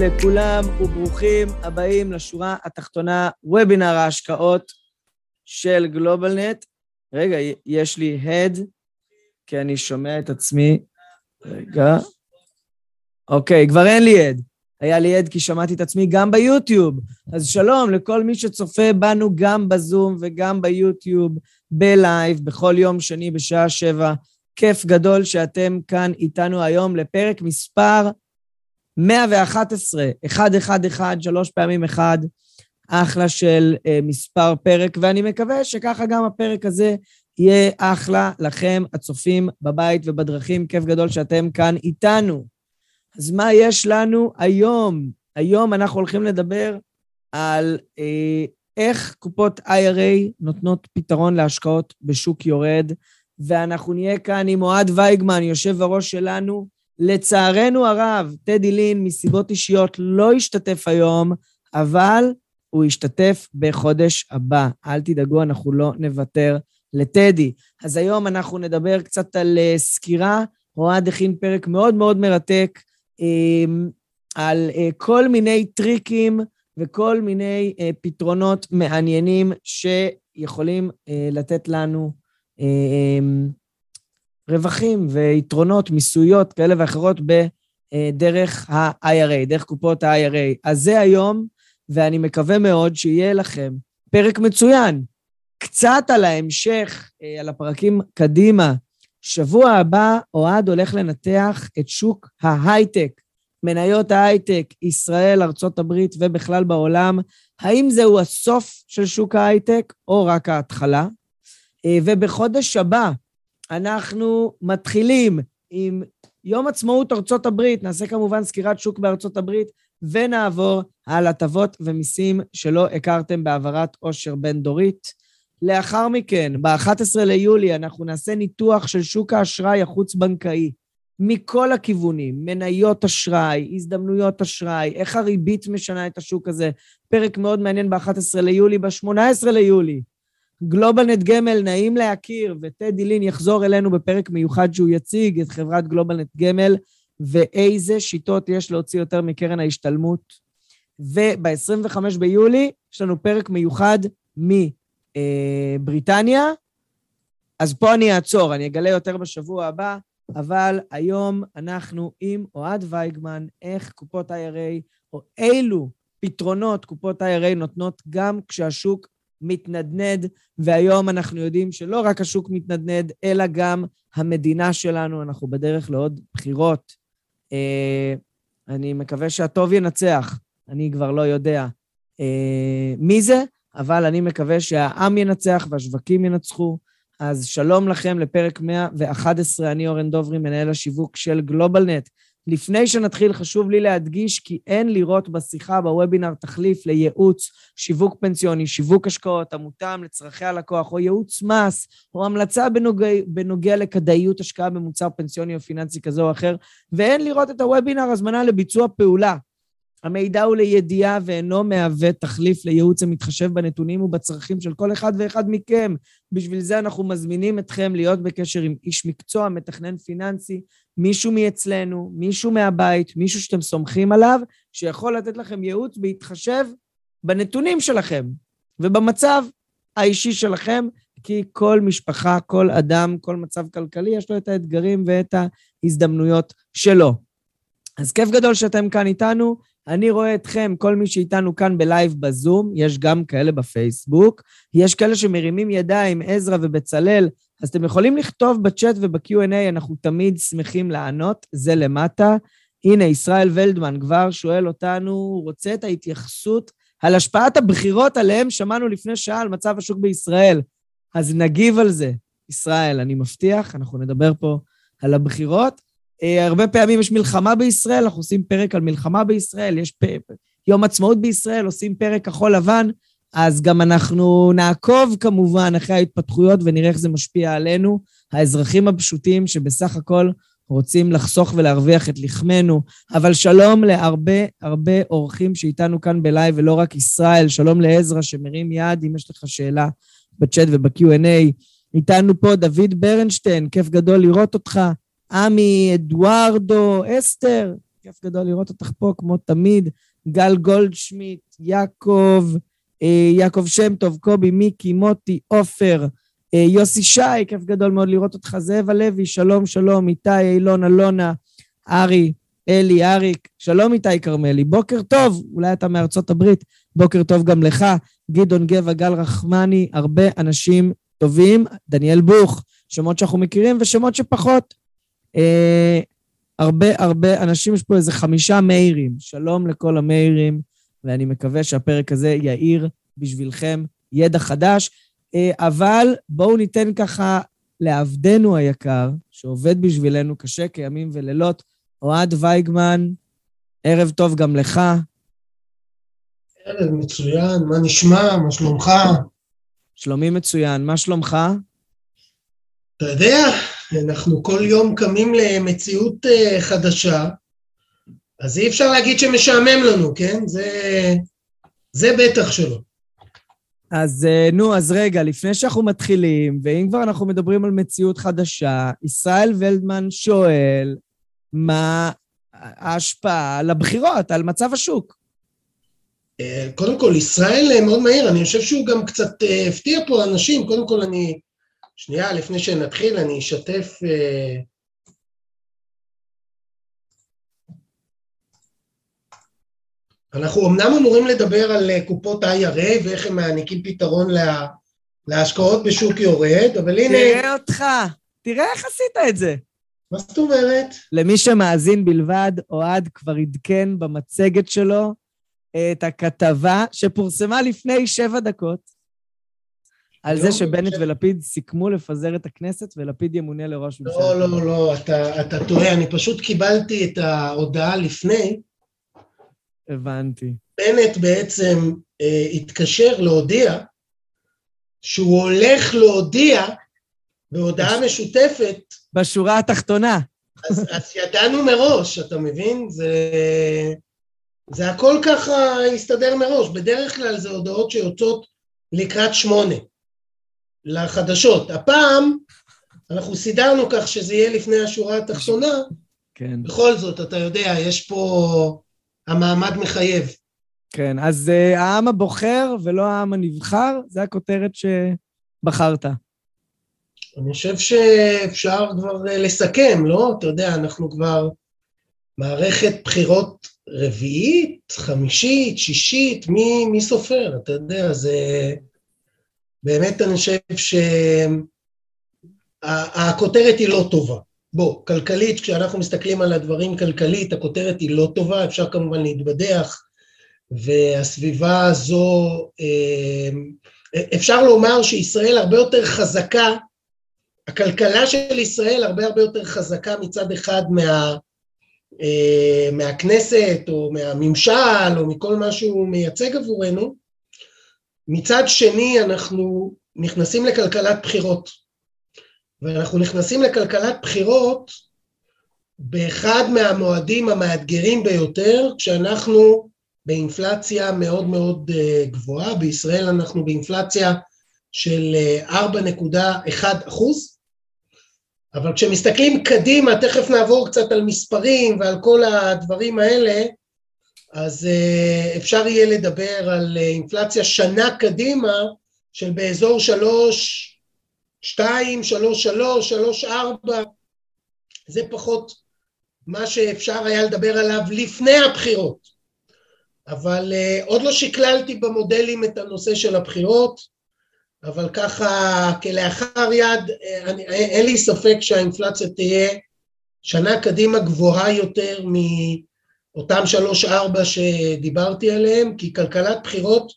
לכולם וברוכים הבאים לשורה התחתונה, וובינר ההשקעות של גלובלנט. רגע, יש לי הד, כי אני שומע את עצמי. רגע. אוקיי, כבר אין לי הד. היה לי הד כי שמעתי את עצמי גם ביוטיוב. אז שלום לכל מי שצופה בנו גם בזום וגם ביוטיוב, בלייב, בכל יום שני בשעה שבע. כיף גדול שאתם כאן איתנו היום לפרק מספר 111, 111, שלוש פעמים אחד, אחלה של uh, מספר פרק, ואני מקווה שככה גם הפרק הזה יהיה אחלה לכם, הצופים בבית ובדרכים. כיף גדול שאתם כאן איתנו. אז מה יש לנו היום? היום אנחנו הולכים לדבר על uh, איך קופות IRA נותנות פתרון להשקעות בשוק יורד, ואנחנו נהיה כאן עם אוהד וייגמן, יושב הראש שלנו. לצערנו הרב, טדי לין מסיבות אישיות לא השתתף היום, אבל הוא ישתתף בחודש הבא. אל תדאגו, אנחנו לא נוותר לטדי. אז היום אנחנו נדבר קצת על uh, סקירה. אוהד הכין פרק מאוד מאוד מרתק על uh, כל מיני טריקים וכל מיני uh, פתרונות מעניינים שיכולים לתת לנו רווחים ויתרונות מיסויות כאלה ואחרות בדרך ה-IRA, דרך קופות ה-IRA. אז זה היום, ואני מקווה מאוד שיהיה לכם פרק מצוין. קצת על ההמשך, אה, על הפרקים קדימה. שבוע הבא אוהד הולך לנתח את שוק ההייטק, מניות ההייטק, ישראל, ארצות הברית ובכלל בעולם. האם זהו הסוף של שוק ההייטק או רק ההתחלה? אה, ובחודש הבא אנחנו מתחילים עם יום עצמאות ארצות הברית, נעשה כמובן סקירת שוק בארצות הברית, ונעבור על הטבות ומיסים שלא הכרתם בהעברת עושר בין-דורית. לאחר מכן, ב-11 ליולי, אנחנו נעשה ניתוח של שוק האשראי החוץ-בנקאי, מכל הכיוונים, מניות אשראי, הזדמנויות אשראי, איך הריבית משנה את השוק הזה. פרק מאוד מעניין ב-11 ליולי. ב-18 ליולי, גלובלנט גמל, נעים להכיר, וטדי לין יחזור אלינו בפרק מיוחד שהוא יציג את חברת גלובלנט גמל, ואיזה שיטות יש להוציא יותר מקרן ההשתלמות. וב-25 ביולי יש לנו פרק מיוחד מבריטניה. אז פה אני אעצור, אני אגלה יותר בשבוע הבא, אבל היום אנחנו עם אוהד וייגמן, איך קופות IRA, או אילו פתרונות קופות IRA נותנות גם כשהשוק מתנדנד, והיום אנחנו יודעים שלא רק השוק מתנדנד, אלא גם המדינה שלנו, אנחנו בדרך לעוד בחירות. אה, אני מקווה שהטוב ינצח, אני כבר לא יודע אה, מי זה, אבל אני מקווה שהעם ינצח והשווקים ינצחו. אז שלום לכם לפרק 111, אני אורן דוברי, מנהל השיווק של גלובלנט. לפני שנתחיל, חשוב לי להדגיש כי אין לראות בשיחה, בוובינר, תחליף לייעוץ, שיווק פנסיוני, שיווק השקעות, המותאם לצרכי הלקוח, או ייעוץ מס, או המלצה בנוגע, בנוגע לכדאיות השקעה במוצר פנסיוני או פיננסי כזה או אחר, ואין לראות את הוובינר הזמנה לביצוע פעולה. המידע הוא לידיעה ואינו מהווה תחליף לייעוץ המתחשב בנתונים ובצרכים של כל אחד ואחד מכם. בשביל זה אנחנו מזמינים אתכם להיות בקשר עם איש מקצוע, מתכנן פיננסי, מישהו מאצלנו, מישהו מהבית, מישהו שאתם סומכים עליו, שיכול לתת לכם ייעוץ בהתחשב בנתונים שלכם ובמצב האישי שלכם, כי כל משפחה, כל אדם, כל מצב כלכלי, יש לו את האתגרים ואת ההזדמנויות שלו. אז כיף גדול שאתם כאן איתנו. אני רואה אתכם, כל מי שאיתנו כאן בלייב בזום, יש גם כאלה בפייסבוק, יש כאלה שמרימים ידיים, עזרא ובצלאל, אז אתם יכולים לכתוב בצ'אט וב-Q&A, אנחנו תמיד שמחים לענות, זה למטה. הנה, ישראל ולדמן כבר שואל אותנו, הוא רוצה את ההתייחסות על השפעת הבחירות עליהם שמענו לפני שעה על מצב השוק בישראל. אז נגיב על זה. ישראל, אני מבטיח, אנחנו נדבר פה על הבחירות. Uh, הרבה פעמים יש מלחמה בישראל, אנחנו עושים פרק על מלחמה בישראל, יש, פ... יום עצמאות בישראל, עושים פרק כחול לבן, אז גם אנחנו נעקוב כמובן אחרי ההתפתחויות ונראה איך זה משפיע עלינו, האזרחים הפשוטים שבסך הכל רוצים לחסוך ולהרוויח את לחמנו. אבל שלום להרבה הרבה אורחים שאיתנו כאן בלייב, ולא רק ישראל, שלום לעזרא שמרים יד אם יש לך שאלה בצ'אט וב-Q&A. איתנו פה דוד ברנשטיין, כיף גדול לראות אותך. עמי, אדוארדו, אסתר, כיף גדול לראות אותך פה כמו תמיד. גל גולדשמיט, יעקב, אה, יעקב שם טוב, קובי, מיקי, מוטי, עופר, אה, יוסי שי, כיף גדול מאוד לראות אותך, זאב הלוי, שלום, שלום, איתי, אילון, אלונה, ארי, אלי, אריק, שלום איתי כרמלי, בוקר טוב, אולי אתה מארצות הברית, בוקר טוב גם לך, גדעון גבע, גל רחמני, הרבה אנשים טובים, דניאל בוך, שמות שאנחנו מכירים ושמות שפחות. אה, הרבה הרבה אנשים, יש פה איזה חמישה מאירים. שלום לכל המאירים, ואני מקווה שהפרק הזה יאיר בשבילכם ידע חדש. אה, אבל בואו ניתן ככה לעבדנו היקר, שעובד בשבילנו קשה כימים ולילות, אוהד וייגמן, ערב טוב גם לך. ערב מצוין, מה נשמע? מה שלומך? שלומי מצוין, מה שלומך? אתה יודע, אנחנו כל יום קמים למציאות אה, חדשה, אז אי אפשר להגיד שמשעמם לנו, כן? זה, זה בטח שלא. אז אה, נו, אז רגע, לפני שאנחנו מתחילים, ואם כבר אנחנו מדברים על מציאות חדשה, ישראל ולדמן שואל, מה ההשפעה על הבחירות, על מצב השוק? אה, קודם כל, ישראל מאוד מהיר, אני חושב שהוא גם קצת הפתיע פה אנשים. קודם כל, אני שנייה, לפני שנתחיל, אני אשתף... אה, אנחנו אמנם אמורים לדבר על אה, קופות IRA ואיך הם מעניקים פתרון לה, להשקעות בשוק יורד, אבל הנה... תראה אותך, תראה איך עשית את זה. מה זאת אומרת? למי שמאזין בלבד, אוהד כבר עדכן במצגת שלו את הכתבה שפורסמה לפני שבע דקות, על זה שבנט ולפיד סיכמו לפזר את הכנסת ולפיד ימונה לראש ממשלה. לא, לא, לא, אתה, אתה טועה, אני פשוט קיבלתי את ההודעה לפני. הבנתי. בנט בעצם אה, התקשר להודיע שהוא הולך להודיע בהודעה. משותפת. בשורה התחתונה. אז, אז ידענו מראש, אתה מבין? זה, זה הכל ככה הסתדר מראש. בדרך כלל זה הודעות שיוצאות לקראת שמונה. לחדשות. הפעם אנחנו סידרנו כך שזה יהיה לפני השורה התחתונה. כן. בכל זאת, אתה יודע, יש פה... המעמד מחייב. כן, אז uh, העם הבוחר ולא העם הנבחר, זה הכותרת שבחרת. אני חושב שאפשר כבר אה, לסכם, לא? אתה יודע, אנחנו כבר מערכת בחירות רביעית, חמישית, שישית, מי, מי סופר? אתה יודע, זה... באמת אני חושב שהכותרת היא לא טובה. בוא, כלכלית, כשאנחנו מסתכלים על הדברים כלכלית, הכותרת היא לא טובה, אפשר כמובן להתבדח, והסביבה הזו, אה, אפשר לומר שישראל הרבה יותר חזקה, הכלכלה של ישראל הרבה הרבה יותר חזקה מצד אחד מה, אה, מהכנסת או מהממשל או מכל מה שהוא מייצג עבורנו, מצד שני אנחנו נכנסים לכלכלת בחירות, ואנחנו נכנסים לכלכלת בחירות באחד מהמועדים המאתגרים ביותר, כשאנחנו באינפלציה מאוד מאוד אה, גבוהה, בישראל אנחנו באינפלציה של 4.1 אה, אחוז, אבל כשמסתכלים קדימה, תכף נעבור קצת על מספרים ועל כל הדברים האלה, אז אה, אפשר יהיה לדבר על אה, אינפלציה שנה קדימה של באזור שלוש, שתיים, שלוש, שלוש, שלוש, ארבע, זה פחות מה שאפשר היה לדבר עליו לפני הבחירות. אבל uh, עוד לא שקללתי במודלים את הנושא של הבחירות, אבל ככה כלאחר יד, אני, אין לי ספק שהאינפלציה תהיה שנה קדימה גבוהה יותר מ... אותם שלוש-ארבע שדיברתי עליהם, כי כלכלת בחירות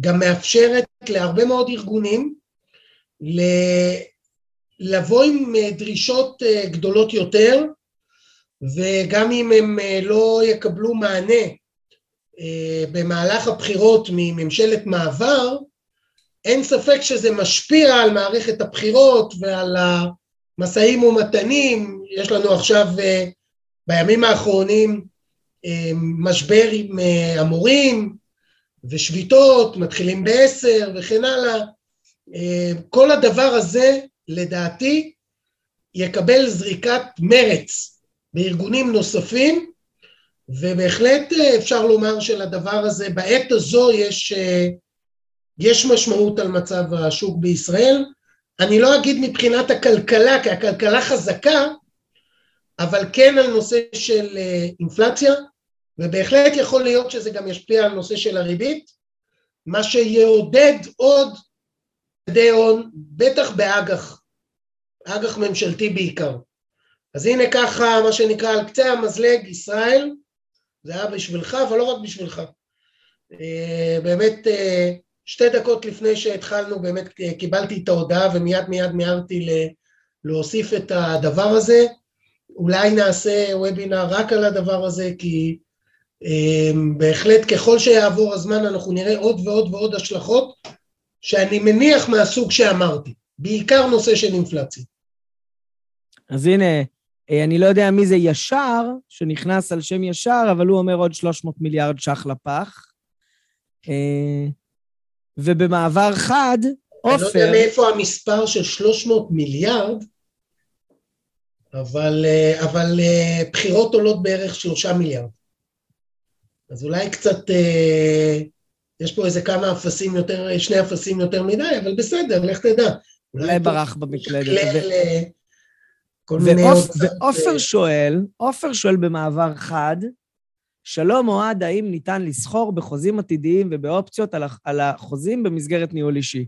גם מאפשרת להרבה מאוד ארגונים לבוא עם דרישות אה, גדולות יותר, וגם אם הם אה, לא יקבלו מענה אה, במהלך הבחירות מממשלת מעבר, אין ספק שזה משפיע על מערכת הבחירות ועל המשאים ומתנים, יש לנו עכשיו אה, בימים האחרונים אה, משבר עם המורים ושביתות, מתחילים בעשר וכן הלאה, כל הדבר הזה לדעתי יקבל זריקת מרץ בארגונים נוספים ובהחלט אפשר לומר שלדבר הזה בעת הזו יש יש משמעות על מצב השוק בישראל. אני לא אגיד מבחינת הכלכלה, כי הכלכלה חזקה, אבל כן על נושא של אה, אינפלציה, ובהחלט יכול להיות שזה גם ישפיע על נושא של הריבית, מה שיעודד עוד ידי הון, בטח באג"ח, אג"ח ממשלתי בעיקר. אז הנה ככה, מה שנקרא, על קצה המזלג, ישראל, זה היה בשבילך, אבל לא רק בשבילך. אה, באמת, אה, שתי דקות לפני שהתחלנו באמת קיבלתי את ההודעה ומיד מיד מיהרתי להוסיף את הדבר הזה. אולי נעשה וובינר רק על הדבר הזה כי um, בהחלט ככל שיעבור הזמן אנחנו נראה עוד ועוד ועוד השלכות שאני מניח מהסוג שאמרתי, בעיקר נושא של אינפלציה. אז הנה, אה, אני לא יודע מי זה ישר, שנכנס על שם ישר, אבל הוא אומר עוד 300 מיליארד ש"ח לפח. אה, ובמעבר חד, עופר... אני לא יודע מאיפה המספר של 300 מיליארד, אבל, אה, אבל אה, בחירות עולות בערך 3 מיליארד. אז אולי קצת, אה, יש פה איזה כמה אפסים יותר, שני אפסים יותר מדי, אבל בסדר, לך תדע. אולי ברח במקלדת. ועופר שואל, עופר שואל במעבר חד, שלום אוהד, האם ניתן לסחור בחוזים עתידיים ובאופציות על החוזים במסגרת ניהול אישי?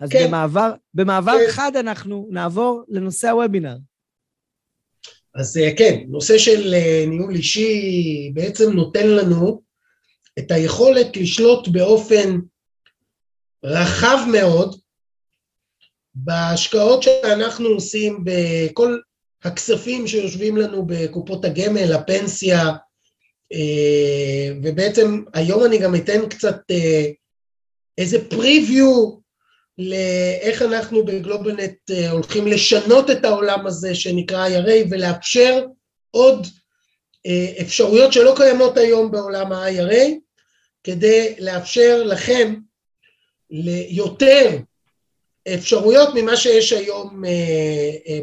אז כן. במעבר, במעבר כן. חד אנחנו נעבור לנושא הוובינר. אז אה, כן, נושא של אה, ניהול אישי בעצם נותן לנו את היכולת לשלוט באופן רחב מאוד בהשקעות שאנחנו עושים בכל הכספים שיושבים לנו בקופות הגמל, הפנסיה, אה, ובעצם היום אני גם אתן קצת איזה פריוויו לאיך אנחנו בגלובלנט אה, הולכים לשנות את העולם הזה שנקרא IRA ולאפשר עוד אפשרויות שלא קיימות היום בעולם ה-IRA כדי לאפשר לכם ליותר אפשרויות ממה שיש היום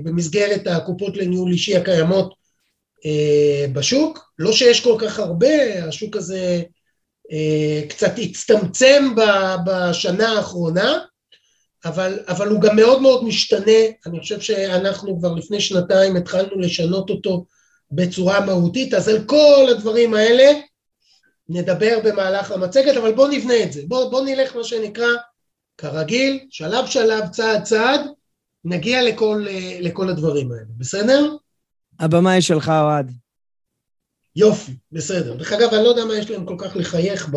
במסגרת הקופות לניהול אישי הקיימות אה, בשוק, לא שיש כל כך הרבה, השוק הזה אה, קצת הצטמצם בשנה האחרונה, אבל, אבל הוא גם מאוד מאוד משתנה, אני חושב שאנחנו כבר לפני שנתיים התחלנו לשנות אותו בצורה מהותית, אז על כל הדברים האלה נדבר במהלך המצגת, אבל בואו נבנה את זה, בואו בוא נלך מה שנקרא כרגיל, שלב שלב, צעד צעד, נגיע לכל, לכל הדברים האלה, בסדר? הבמה היא שלך, אוהד. יופי, בסדר. דרך אגב, אני לא יודע מה יש להם כל כך לחייך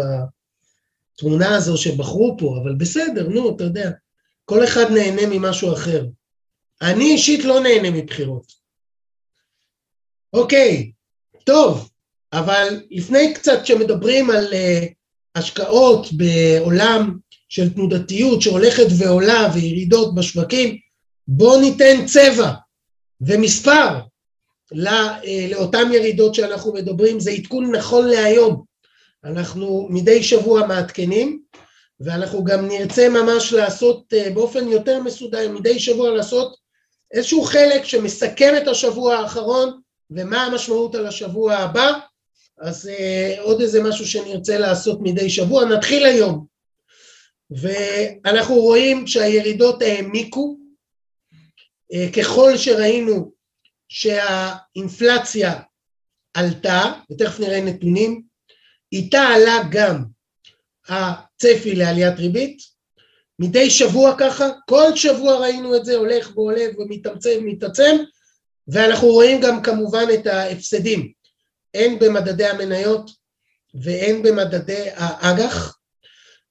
בתמונה הזו שבחרו פה, אבל בסדר, נו, אתה יודע. כל אחד נהנה ממשהו אחר. אני אישית לא נהנה מבחירות. אוקיי, טוב, אבל לפני קצת שמדברים על uh, השקעות בעולם של תנודתיות שהולכת ועולה וירידות בשווקים, בואו ניתן צבע ומספר אה, לאותן ירידות שאנחנו מדברים, זה עדכון נכון להיום. אנחנו מדי שבוע מעדכנים, ואנחנו גם נרצה ממש לעשות אה, באופן יותר מסודר, מדי שבוע לעשות איזשהו חלק שמסכם את השבוע האחרון ומה המשמעות על השבוע הבא, אז uh, עוד איזה משהו שנרצה לעשות מדי שבוע, נתחיל היום. ואנחנו רואים שהירידות העמיקו, uh, ככל שראינו שהאינפלציה עלתה, ותכף נראה נתונים, איתה עלה גם הצפי לעליית ריבית, מדי שבוע ככה, כל שבוע ראינו את זה הולך והולך ומתעצם ומתעצם, ואנחנו רואים גם כמובן את ההפסדים, הן במדדי המניות והן במדדי האג"ח,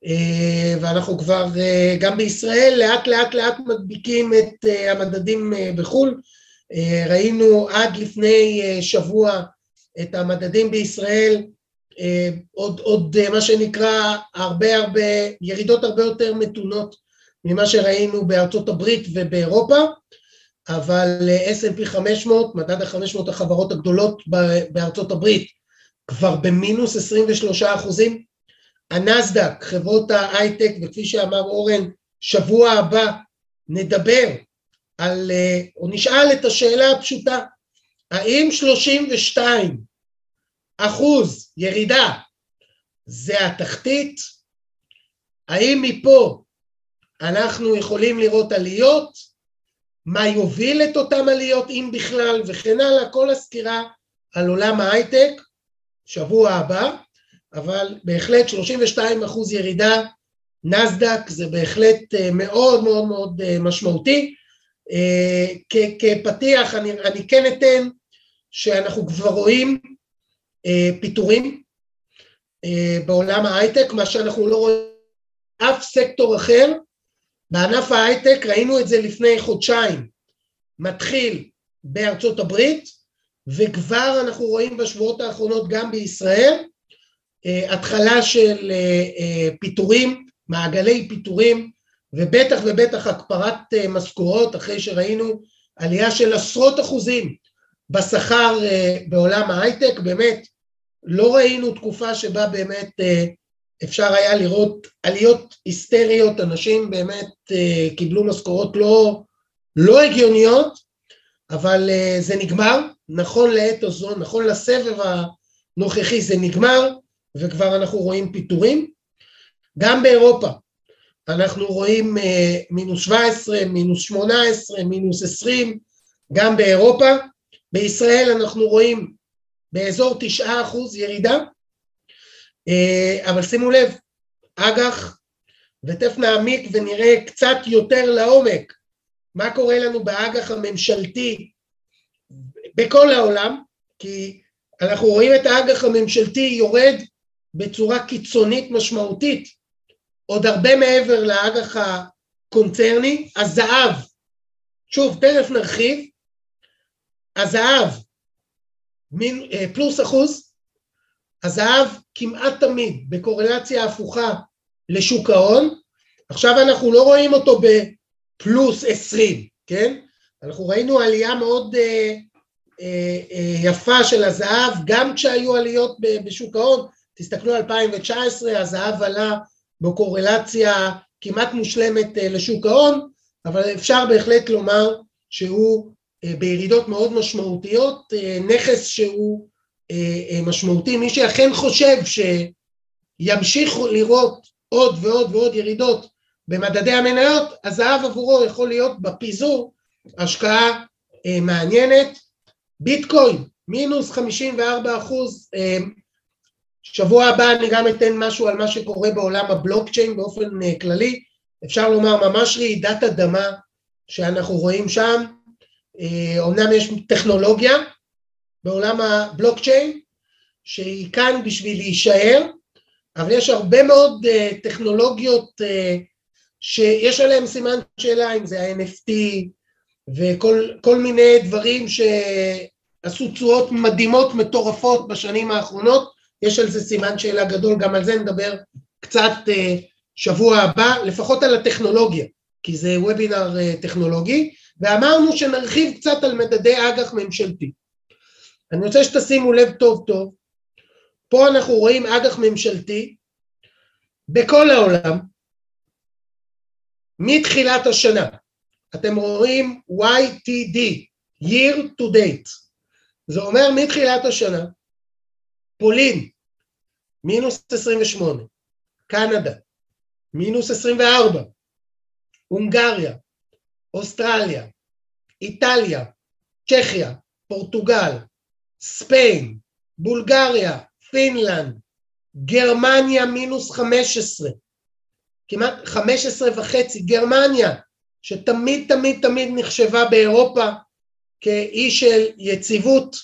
אה, ואנחנו כבר אה, גם בישראל לאט לאט לאט מדביקים את אה, המדדים בחו"ל, ראינו עד לפני שבוע את המדדים בישראל עוד, עוד מה שנקרא הרבה הרבה, ירידות הרבה יותר מתונות ממה שראינו בארצות הברית ובאירופה, אבל S&P 500, מדד ה-500 החברות הגדולות בארצות הברית, כבר במינוס 23 אחוזים, הנסדק, חברות ההייטק, וכפי שאמר אורן, שבוע הבא נדבר על, או נשאל את השאלה הפשוטה, האם 32 אחוז ירידה זה התחתית? האם מפה אנחנו יכולים לראות עליות? מה יוביל את אותם עליות אם בכלל וכן הלאה, כל הסקירה על עולם ההייטק, שבוע הבא, אבל בהחלט 32 אחוז ירידה, נסדק זה בהחלט אה, מאוד מאוד מאוד אה, משמעותי. אה, כפתיח אני, אני כן אתן שאנחנו כבר רואים פיטורים בעולם ההייטק, מה שאנחנו לא רואים אף סקטור אחר. בענף ההייטק ראינו את זה לפני חודשיים, מתחיל בארצות הברית, וכבר אנחנו רואים בשבועות האחרונות גם בישראל, אה, התחלה של אה, אה, פיטורים, מעגלי פיטורים, ובטח ובטח הקפרת משכורות, אחרי שראינו עלייה של עשרות אחוזים בשכר בעולם ההייטק, באמת לא ראינו תקופה שבה באמת אפשר היה לראות עליות היסטריות, אנשים באמת קיבלו משכורות לא, לא הגיוניות, אבל זה נגמר, נכון לעת הזו, נכון לסבב הנוכחי זה נגמר, וכבר אנחנו רואים פיטורים. גם באירופה אנחנו רואים אה, מינוס 17, מינוס 18, מינוס 20, גם באירופה. בישראל אנחנו רואים באזור 9% ירידה, אה, אבל שימו לב, אג"ח, ותכף נעמיק ונראה קצת יותר לעומק מה קורה לנו באג"ח הממשלתי בכל העולם, כי אנחנו רואים את האג"ח הממשלתי יורד בצורה קיצונית משמעותית, עוד הרבה מעבר לאג"ח הקונצרני, הזהב, שוב, תכף נרחיב, הזהב מין, אה, פלוס אחוז, הזהב כמעט תמיד בקורלציה הפוכה לשוק ההון, עכשיו אנחנו לא רואים אותו בפלוס עשרים, כן? אנחנו ראינו עלייה מאוד אה, אה, אה, יפה של הזהב, גם כשהיו עליות בשוק ההון, תסתכלו על 2019, הזהב עלה בקורלציה כמעט מושלמת אה, לשוק ההון, אבל אפשר בהחלט לומר שהוא בירידות מאוד משמעותיות, אה, נכס שהוא משמעותי. מי שאכן חושב שימשיך לראות עוד ועוד ועוד ירידות במדדי המניות, הזהב עבורו יכול להיות בפיזור השקעה מעניינת. ביטקוין, מינוס 54 אחוז שבוע הבא אני גם אתן משהו על מה שקורה בעולם הבלוקצ'יין באופן אה, כללי, אפשר לומר ממש רעידת אדמה שאנחנו רואים שם, אומנם אה, יש טכנולוגיה בעולם הבלוקצ'יין שהיא כאן בשביל להישאר, אבל יש הרבה מאוד אה, טכנולוגיות שיש עליהן סימן שאלה, אם זה ה-NFT וכל מיני דברים שעשו צורות מדהימות מטורפות בשנים האחרונות, יש על זה סימן שאלה גדול, גם על זה נדבר קצת אה, שבוע הבא, לפחות על הטכנולוגיה, כי זה וובינר אה, טכנולוגי, ואמרנו שנרחיב קצת על מדדי אג"ח ממשלתי. אני רוצה שתשימו לב טוב טוב, פה אנחנו רואים אג"ח ממשלתי בכל העולם, מתחילת השנה. אתם רואים YTD, year to date. זה אומר מתחילת השנה, פולין, מינוס 28, קנדה, מינוס 24, הונגריה, אוסטרליה, איטליה, צ'כיה, פורטוגל, ספיין, בולגריה, פינלנד, גרמניה מינוס 15, כמעט 15 וחצי, גרמניה, שתמיד תמיד תמיד נחשבה באירופה כאי של יציבות,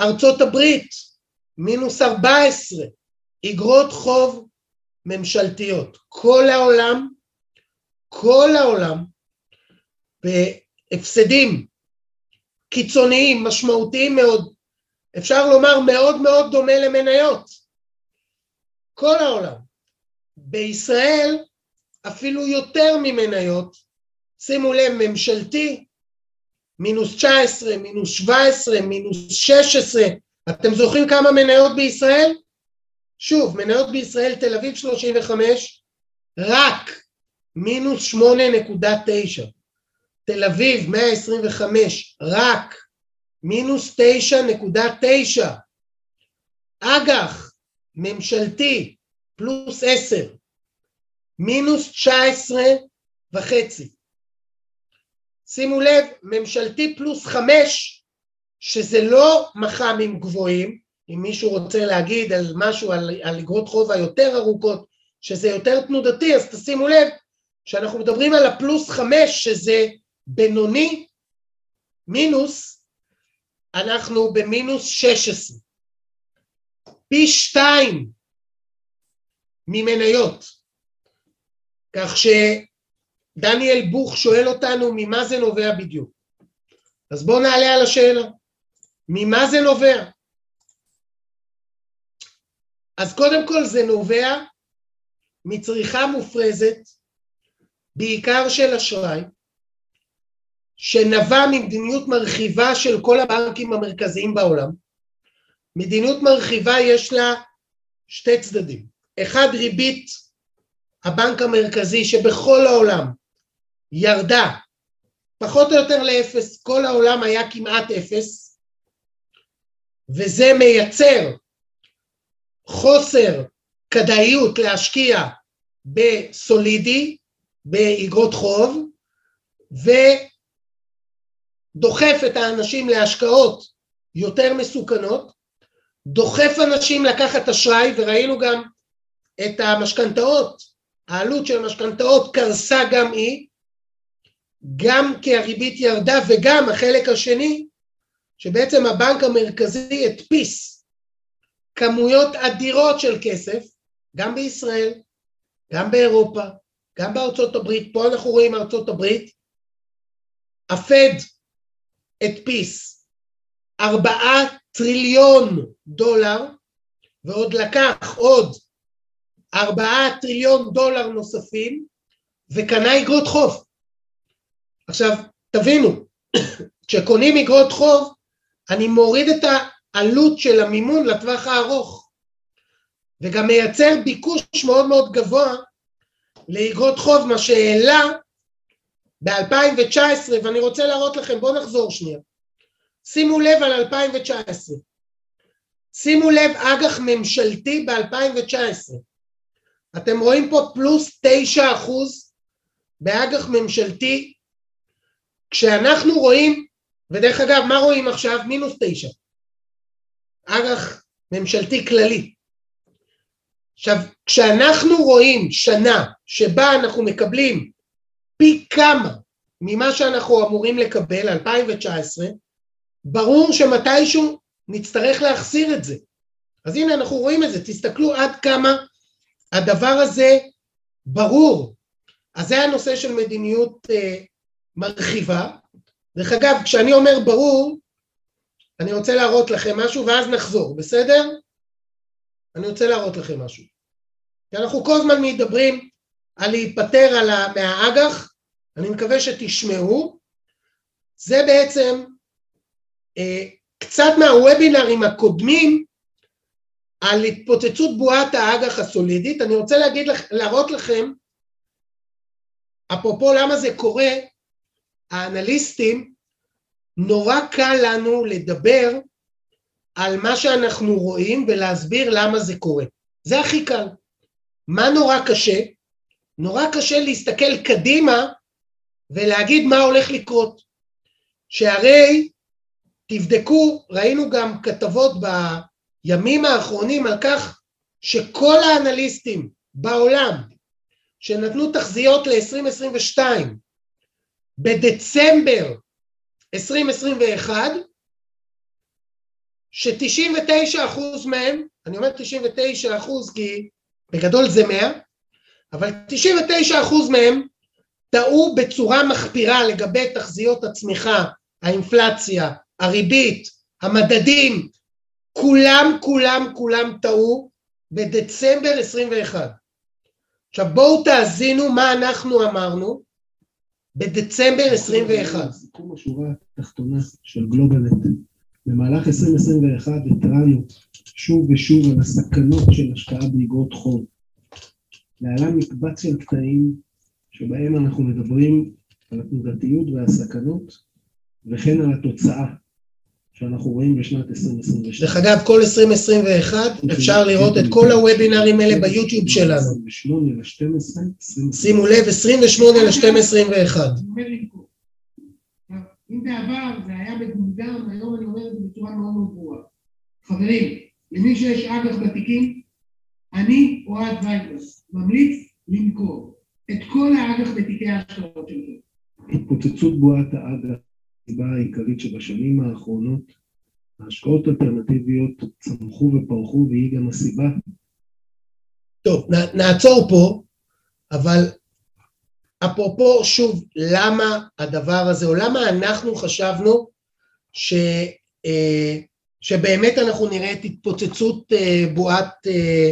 ארצות הברית, מינוס 14, אגרות חוב ממשלתיות. כל העולם, כל העולם, בהפסדים קיצוניים, משמעותיים מאוד, אפשר לומר מאוד מאוד דומה למניות. כל העולם. בישראל אפילו יותר ממניות, שימו לב, ממשלתי, מינוס 19, מינוס 17, מינוס 16, אתם זוכרים כמה מניות בישראל? שוב, מניות בישראל, תל אביב 35, רק מינוס 8.9. תל אביב 125, רק מינוס 9.9. אג"ח ממשלתי פלוס 10, מינוס 19 וחצי. שימו לב, ממשלתי פלוס 5, שזה לא מח"מים גבוהים, אם מישהו רוצה להגיד על משהו, על, על אגרות חוב היותר ארוכות, שזה יותר תנודתי, אז תשימו לב שאנחנו מדברים על הפלוס 5, שזה בינוני, מינוס, אנחנו במינוס 16. פי שתיים ממניות. כך שדניאל בוך שואל אותנו ממה זה נובע בדיוק. אז בואו נעלה על השאלה. ממה זה נובע? אז קודם כל זה נובע מצריכה מופרזת, בעיקר של אשראי, שנבע ממדיניות מרחיבה של כל הבנקים המרכזיים בעולם. מדיניות מרחיבה יש לה שתי צדדים. אחד, ריבית הבנק המרכזי שבכל העולם ירדה פחות או יותר לאפס, כל העולם היה כמעט אפס, וזה מייצר חוסר כדאיות להשקיע בסולידי, באגרות חוב, ודוחף את האנשים להשקעות יותר מסוכנות, דוחף אנשים לקחת אשראי, וראינו גם את המשכנתאות, העלות של המשכנתאות קרסה גם היא, גם כי הריבית ירדה וגם החלק השני, שבעצם הבנק המרכזי הדפיס כמויות אדירות של כסף, גם בישראל, גם באירופה, גם בארצות הברית, פה אנחנו רואים ארצות הברית, הפד הדפיס ארבעה טריליון דולר ועוד לקח עוד ארבעה טריליון דולר נוספים וקנה אגרות חוב. עכשיו תבינו, כשקונים אגרות חוב אני מוריד את העלות של המימון לטווח הארוך וגם מייצר ביקוש מאוד מאוד גבוה לאגרות חוב, מה שהעלה ב-2019, ואני רוצה להראות לכם, בואו נחזור שנייה. שימו לב על 2019. שימו לב אג"ח ממשלתי ב-2019. אתם רואים פה פלוס תשע אחוז באג"ח ממשלתי, כשאנחנו רואים, ודרך אגב, מה רואים עכשיו? מינוס תשע. אג"ח ממשלתי כללי. עכשיו, כשאנחנו רואים שנה שבה אנחנו מקבלים פי כמה ממה שאנחנו אמורים לקבל, 2019, ברור שמתישהו נצטרך להחזיר את זה. אז הנה אנחנו רואים את זה, תסתכלו עד כמה הדבר הזה ברור. אז זה הנושא של מדיניות אה, מרחיבה. דרך אגב, כשאני אומר ברור, אני רוצה להראות לכם משהו ואז נחזור, בסדר? אני רוצה להראות לכם משהו. כי אנחנו כל הזמן מדברים על להיפטר על מהאג"ח, אני מקווה שתשמעו. זה בעצם אה, קצת מהוובינרים הקודמים על התפוצצות בועת האג"ח הסולידית, אני רוצה להגיד, להראות לכם, אפרופו למה זה קורה, האנליסטים, נורא קל לנו לדבר על מה שאנחנו רואים ולהסביר למה זה קורה. זה הכי קל. מה נורא קשה? נורא קשה להסתכל קדימה ולהגיד מה הולך לקרות. שהרי, תבדקו, ראינו גם כתבות ב... ימים האחרונים על כך שכל האנליסטים בעולם שנתנו תחזיות ל-2022 בדצמבר 2021, ש-99% מהם, אני אומר 99% כי בגדול זה 100, אבל 99% מהם טעו בצורה מחפירה לגבי תחזיות הצמיחה, האינפלציה, הריבית, המדדים, כולם, כולם, כולם טעו בדצמבר 21. עכשיו בואו תאזינו מה אנחנו אמרנו בדצמבר 21. סיכום השורה התחתונה של גלובלנט. במהלך 2021 התרענו שוב ושוב על הסכנות של השקעה באגרות חוב. להלן מקבץ של קטעים שבהם אנחנו מדברים על התנודתיות והסכנות וכן על התוצאה שאנחנו רואים בשנת 2022. דרך אגב, כל 2021 אפשר לראות את כל הוובינרים האלה ביוטיוב שלנו. 28 ל-12, שימו לב, 28 ל-12 21. אם בעבר זה היה בגמגם, היום אני אומר את זה בצורה מאוד מאוד ברורה. חברים, למי שיש אג"ח בתיקים, אני, אוהד וייגלר, ממליץ למכור את כל האג"ח בתיקי ההשקעות שלכם. התפוצצות בועת האג"ח, הסיבה העיקרית שבשנים האחרונות ההשקעות האלטרנטיביות צמחו ופרחו והיא גם הסיבה טוב, נ- נעצור פה, אבל אפרופו, שוב, למה הדבר הזה, או למה אנחנו חשבנו ש, אה, שבאמת אנחנו נראה את התפוצצות אה, בועת אה,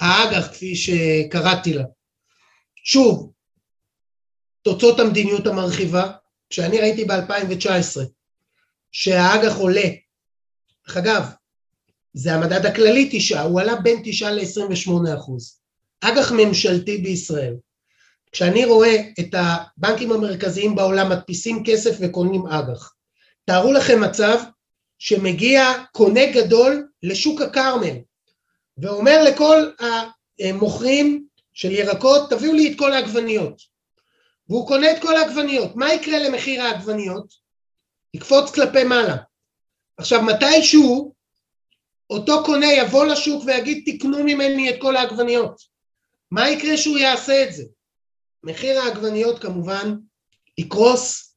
האג"ח, כפי שקראתי לה. שוב, תוצאות המדיניות המרחיבה, כשאני ראיתי ב-2019 שהאג"ח עולה, דרך אגב, זה המדד הכללי תשעה, הוא עלה בין תשעה ל-28 אחוז. אג"ח ממשלתי בישראל. כשאני רואה את הבנקים המרכזיים בעולם מדפיסים כסף וקונים אג"ח, תארו לכם מצב שמגיע קונה גדול לשוק הכרמל ואומר לכל המוכרים של ירקות תביאו לי את כל העגבניות והוא קונה את כל העגבניות, מה יקרה למחיר העגבניות? יקפוץ כלפי מעלה. עכשיו מתישהו אותו קונה יבוא לשוק ויגיד תקנו ממני את כל העגבניות. מה יקרה שהוא יעשה את זה? מחיר העגבניות כמובן יקרוס,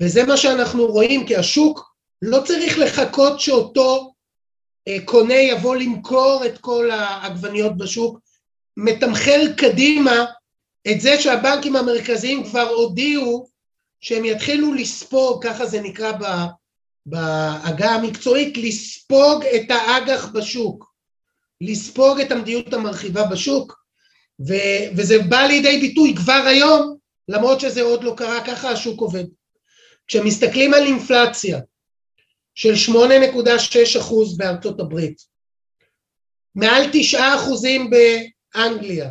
וזה מה שאנחנו רואים, כי השוק לא צריך לחכות שאותו אה, קונה יבוא למכור את כל העגבניות בשוק, מתמחר קדימה את זה שהבנקים המרכזיים כבר הודיעו שהם יתחילו לספוג, ככה זה נקרא בעגה המקצועית, לספוג את האג"ח בשוק, לספוג את המדיניות המרחיבה בשוק, ו, וזה בא לידי ביטוי כבר היום, למרות שזה עוד לא קרה, ככה השוק עובד. כשמסתכלים על אינפלציה של 8.6 אחוז בארצות הברית, מעל 9 באנגליה,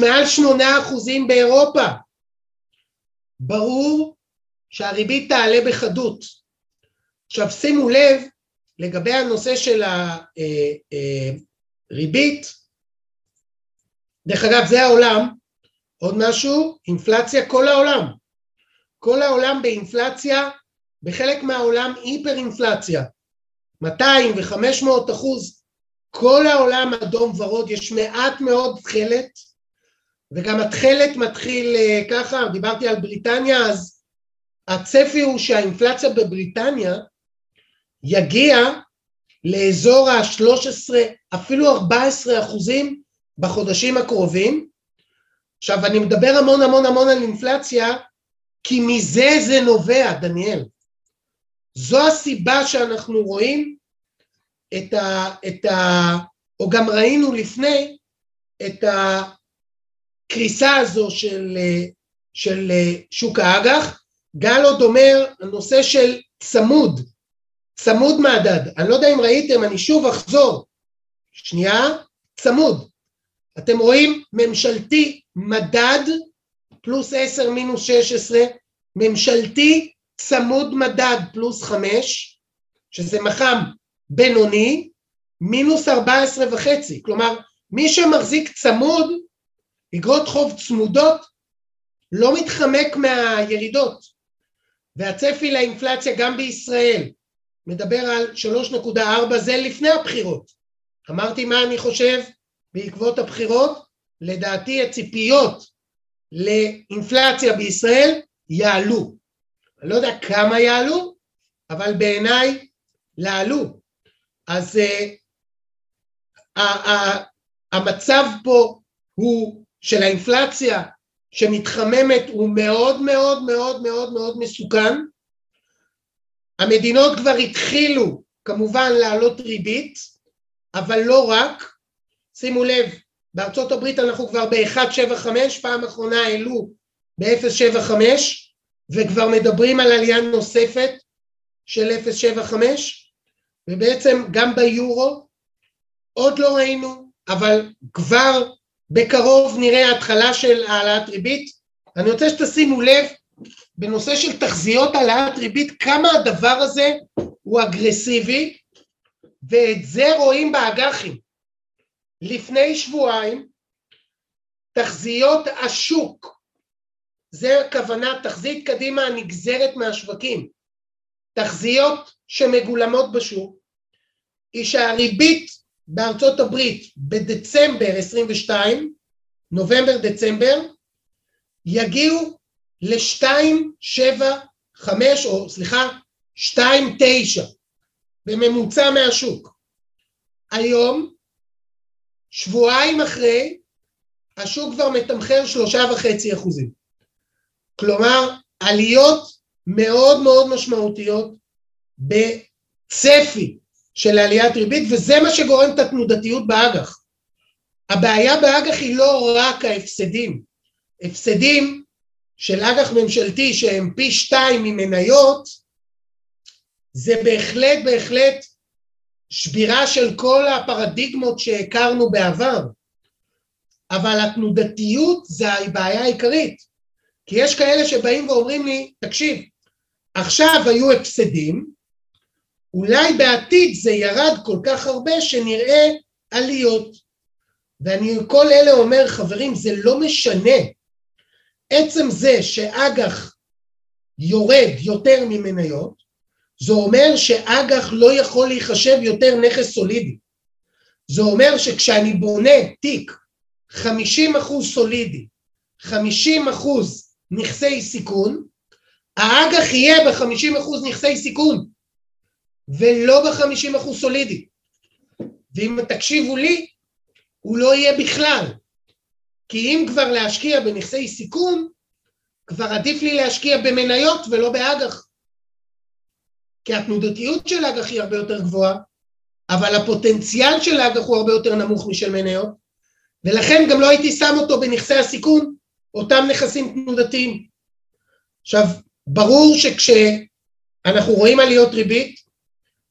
מעל 8 אחוזים באירופה, ברור שהריבית תעלה בחדות. עכשיו שימו לב לגבי הנושא של הריבית, דרך אגב זה העולם, עוד משהו, אינפלציה כל העולם, כל העולם באינפלציה, בחלק מהעולם היפר אינפלציה, 200 ו-500 אחוז, כל העולם אדום ורוד, יש מעט מאוד תכלת, וגם התכלת מתחיל ככה, דיברתי על בריטניה, אז הצפי הוא שהאינפלציה בבריטניה יגיע לאזור ה-13, אפילו 14 אחוזים בחודשים הקרובים. עכשיו אני מדבר המון המון המון על אינפלציה, כי מזה זה נובע, דניאל. זו הסיבה שאנחנו רואים את ה... את ה או גם ראינו לפני את הקריסה הזו של, של שוק האג"ח. גל עוד אומר, הנושא של צמוד, צמוד מדד, אני לא יודע אם ראיתם, אני שוב אחזור, שנייה, צמוד. אתם רואים ממשלתי מדד פלוס 10 מינוס 16, ממשלתי צמוד מדד פלוס 5, שזה מח"מ בינוני, מינוס 14 וחצי. כלומר, מי שמחזיק צמוד, אגרות חוב צמודות, לא מתחמק מהירידות. והצפי לאינפלציה גם בישראל מדבר על 3.4, זה לפני הבחירות. אמרתי מה אני חושב בעקבות הבחירות, לדעתי הציפיות לאינפלציה בישראל יעלו. אני לא יודע כמה יעלו, אבל בעיניי לעלו. אז uh, המצב פה הוא של האינפלציה שמתחממת הוא מאוד מאוד מאוד מאוד מאוד מסוכן. המדינות כבר התחילו כמובן להעלות ריבית, אבל לא רק, שימו לב, בארצות הברית אנחנו כבר ב-1.75, פעם אחרונה העלו ב-0.75 וכבר מדברים על עלייה נוספת של 0.75 ובעצם גם ביורו עוד לא ראינו, אבל כבר בקרוב נראה התחלה של העלאת ריבית. אני רוצה שתשימו לב בנושא של תחזיות העלאת ריבית כמה הדבר הזה הוא אגרסיבי ואת זה רואים באג"חים. לפני שבועיים תחזיות השוק, זה הכוונה תחזית קדימה הנגזרת מהשווקים, תחזיות שמגולמות בשוק, היא שהריבית בארצות הברית בדצמבר 22, נובמבר דצמבר, יגיעו ל-2.75 או סליחה 2.9 בממוצע מהשוק. היום, שבועיים אחרי, השוק כבר מתמחר שלושה וחצי אחוזים. כלומר, עליות מאוד מאוד משמעותיות בצפי של עליית ריבית, וזה מה שגורם את התנודתיות באג"ח. הבעיה באג"ח היא לא רק ההפסדים. הפסדים של אג"ח ממשלתי שהם פי שתיים ממניות, זה בהחלט בהחלט שבירה של כל הפרדיגמות שהכרנו בעבר, אבל התנודתיות זה הבעיה העיקרית, כי יש כאלה שבאים ואומרים לי, תקשיב, עכשיו היו הפסדים, אולי בעתיד זה ירד כל כך הרבה שנראה עליות. ואני כל אלה אומר, חברים, זה לא משנה. עצם זה שאג"ח יורד יותר ממניות, זה אומר שאג"ח לא יכול להיחשב יותר נכס סולידי. זה אומר שכשאני בונה תיק 50% סולידי, 50% נכסי סיכון, האג"ח יהיה ב-50% נכסי סיכון, ולא ב-50% סולידי. ואם תקשיבו לי, הוא לא יהיה בכלל. כי אם כבר להשקיע בנכסי סיכון, כבר עדיף לי להשקיע במניות ולא באג"ח. כי התנודתיות של אג"ח היא הרבה יותר גבוהה, אבל הפוטנציאל של אג"ח הוא הרבה יותר נמוך משל מניות, ולכן גם לא הייתי שם אותו בנכסי הסיכון, אותם נכסים תנודתיים. עכשיו, ברור שכשאנחנו רואים עליות ריבית,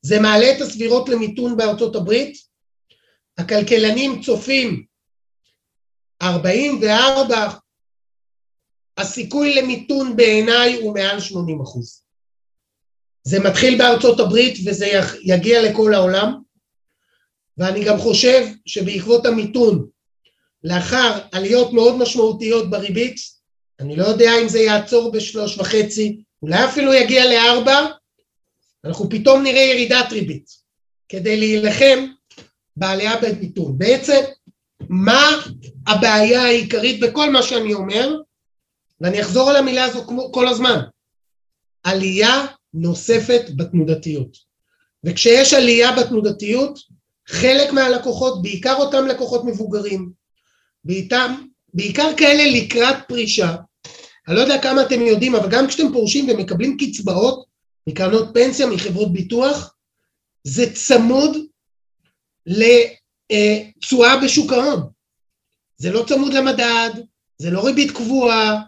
זה מעלה את הסבירות למיתון בארצות הברית, הכלכלנים צופים 44, הסיכוי למיתון בעיניי הוא מעל 80 אחוז. זה מתחיל בארצות הברית וזה יגיע לכל העולם, ואני גם חושב שבעקבות המיתון, לאחר עליות מאוד משמעותיות בריבית, אני לא יודע אם זה יעצור בשלוש וחצי, אולי אפילו יגיע לארבע, אנחנו פתאום נראה ירידת ריבית, כדי להילחם בעלייה במיתון. בעצם, מה הבעיה העיקרית בכל מה שאני אומר, ואני אחזור על המילה הזו כל הזמן, עלייה נוספת בתנודתיות. וכשיש עלייה בתנודתיות, חלק מהלקוחות, בעיקר אותם לקוחות מבוגרים, בעיקר, בעיקר כאלה לקראת פרישה, אני לא יודע כמה אתם יודעים, אבל גם כשאתם פורשים ומקבלים קצבאות מקרנות פנסיה, מחברות ביטוח, זה צמוד לתשואה בשוק ההון. זה לא צמוד למדד, זה לא ריבית קבועה,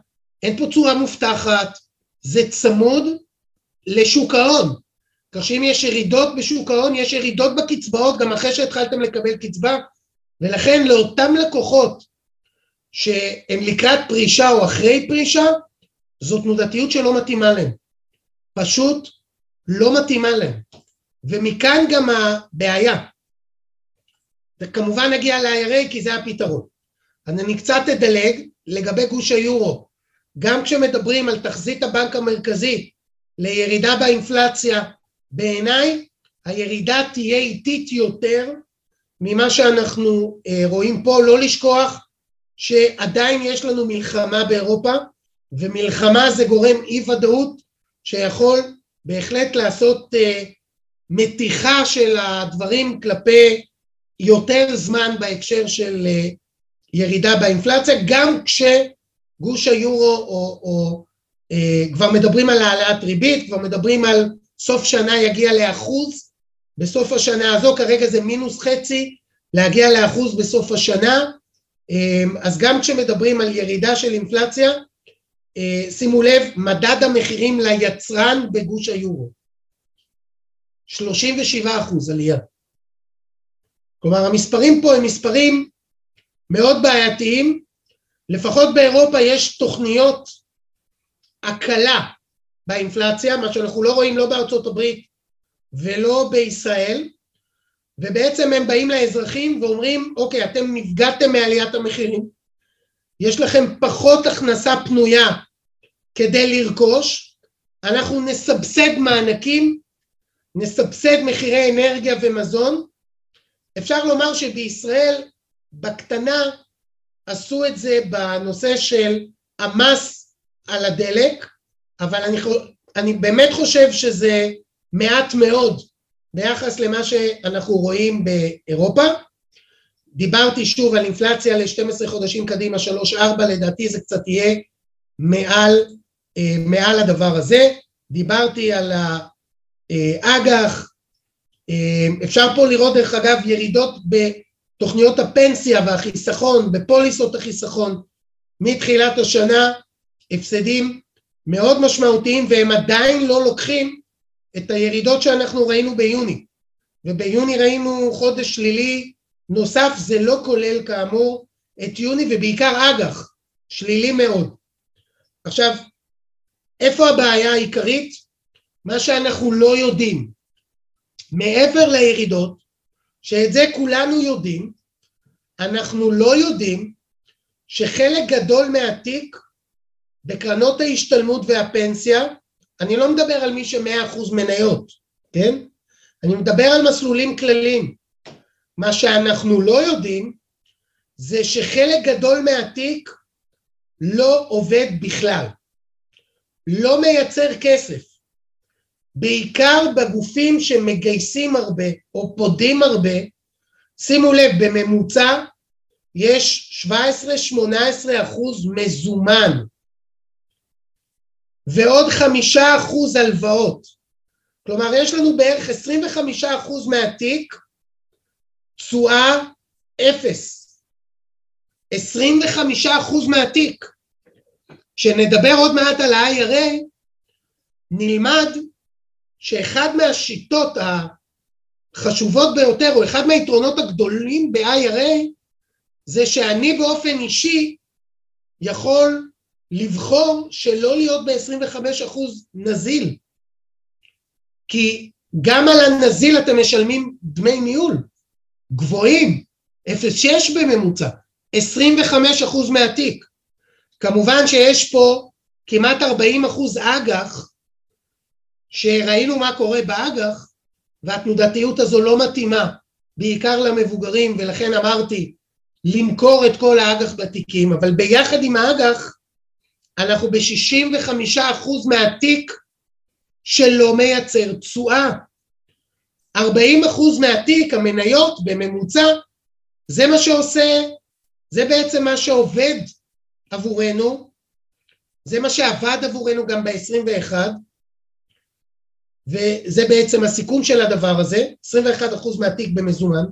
אין פה תשואה מובטחת, זה צמוד לשוק ההון. כך שאם יש ירידות בשוק ההון, יש ירידות בקצבאות גם אחרי שהתחלתם לקבל קצבה, ולכן לאותם לקוחות שהם לקראת פרישה או אחרי פרישה, זו תנודתיות שלא מתאימה להם. פשוט לא מתאימה להם. ומכאן גם הבעיה. וכמובן נגיע ל-IRA כי זה הפתרון. אז אני קצת אדלג לגבי גוש היורו. גם כשמדברים על תחזית הבנק המרכזי לירידה באינפלציה, בעיניי הירידה תהיה איטית יותר ממה שאנחנו אה, רואים פה, לא לשכוח שעדיין יש לנו מלחמה באירופה, ומלחמה זה גורם אי ודאות שיכול בהחלט לעשות אה, מתיחה של הדברים כלפי יותר זמן בהקשר של אה, ירידה באינפלציה, גם כשגוש היורו או, או אה, כבר מדברים על העלאת ריבית, כבר מדברים על סוף שנה יגיע לאחוז בסוף השנה הזו, כרגע זה מינוס חצי, להגיע לאחוז בסוף השנה, אז גם כשמדברים על ירידה של אינפלציה, שימו לב, מדד המחירים ליצרן בגוש היורו, 37 אחוז עלייה. כלומר המספרים פה הם מספרים מאוד בעייתיים, לפחות באירופה יש תוכניות הקלה באינפלציה, מה שאנחנו לא רואים לא בארצות הברית ולא בישראל, ובעצם הם באים לאזרחים ואומרים, אוקיי, אתם נפגעתם מעליית המחירים, יש לכם פחות הכנסה פנויה כדי לרכוש, אנחנו נסבסד מענקים, נסבסד מחירי אנרגיה ומזון. אפשר לומר שבישראל בקטנה עשו את זה בנושא של המס על הדלק, אבל אני, אני באמת חושב שזה מעט מאוד ביחס למה שאנחנו רואים באירופה. דיברתי שוב על אינפלציה ל-12 חודשים קדימה, 3-4, לדעתי זה קצת יהיה מעל, אה, מעל הדבר הזה. דיברתי על האג"ח, אה, אפשר פה לראות דרך אגב ירידות בתוכניות הפנסיה והחיסכון, בפוליסות החיסכון, מתחילת השנה, הפסדים מאוד משמעותיים והם עדיין לא לוקחים את הירידות שאנחנו ראינו ביוני, וביוני ראינו חודש שלילי נוסף, זה לא כולל כאמור את יוני ובעיקר אג"ח, שלילי מאוד. עכשיו, איפה הבעיה העיקרית? מה שאנחנו לא יודעים, מעבר לירידות, שאת זה כולנו יודעים, אנחנו לא יודעים שחלק גדול מהתיק בקרנות ההשתלמות והפנסיה אני לא מדבר על מי שמאה אחוז מניות, כן? אני מדבר על מסלולים כלליים. מה שאנחנו לא יודעים זה שחלק גדול מהתיק לא עובד בכלל, לא מייצר כסף, בעיקר בגופים שמגייסים הרבה או פודים הרבה, שימו לב, בממוצע יש 17-18 אחוז מזומן, ועוד חמישה אחוז הלוואות. כלומר, יש לנו בערך עשרים וחמישה אחוז מהתיק תשואה אפס. עשרים וחמישה אחוז מהתיק. כשנדבר עוד מעט על ה-IRA, נלמד שאחד מהשיטות החשובות ביותר, או אחד מהיתרונות הגדולים ב-IRA, זה שאני באופן אישי יכול לבחור שלא להיות ב-25% נזיל. כי גם על הנזיל אתם משלמים דמי ניהול גבוהים, 0.6 בממוצע, 25% מהתיק. כמובן שיש פה כמעט 40% אג"ח, שראינו מה קורה באג"ח, והתנודתיות הזו לא מתאימה, בעיקר למבוגרים, ולכן אמרתי למכור את כל האג"ח בתיקים, אבל ביחד עם האג"ח אנחנו ב-65% מהתיק שלא מייצר תשואה. 40% מהתיק, המניות בממוצע, זה מה שעושה, זה בעצם מה שעובד עבורנו, זה מה שעבד עבורנו גם ב-21, וזה בעצם הסיכון של הדבר הזה, 21% מהתיק במזומן.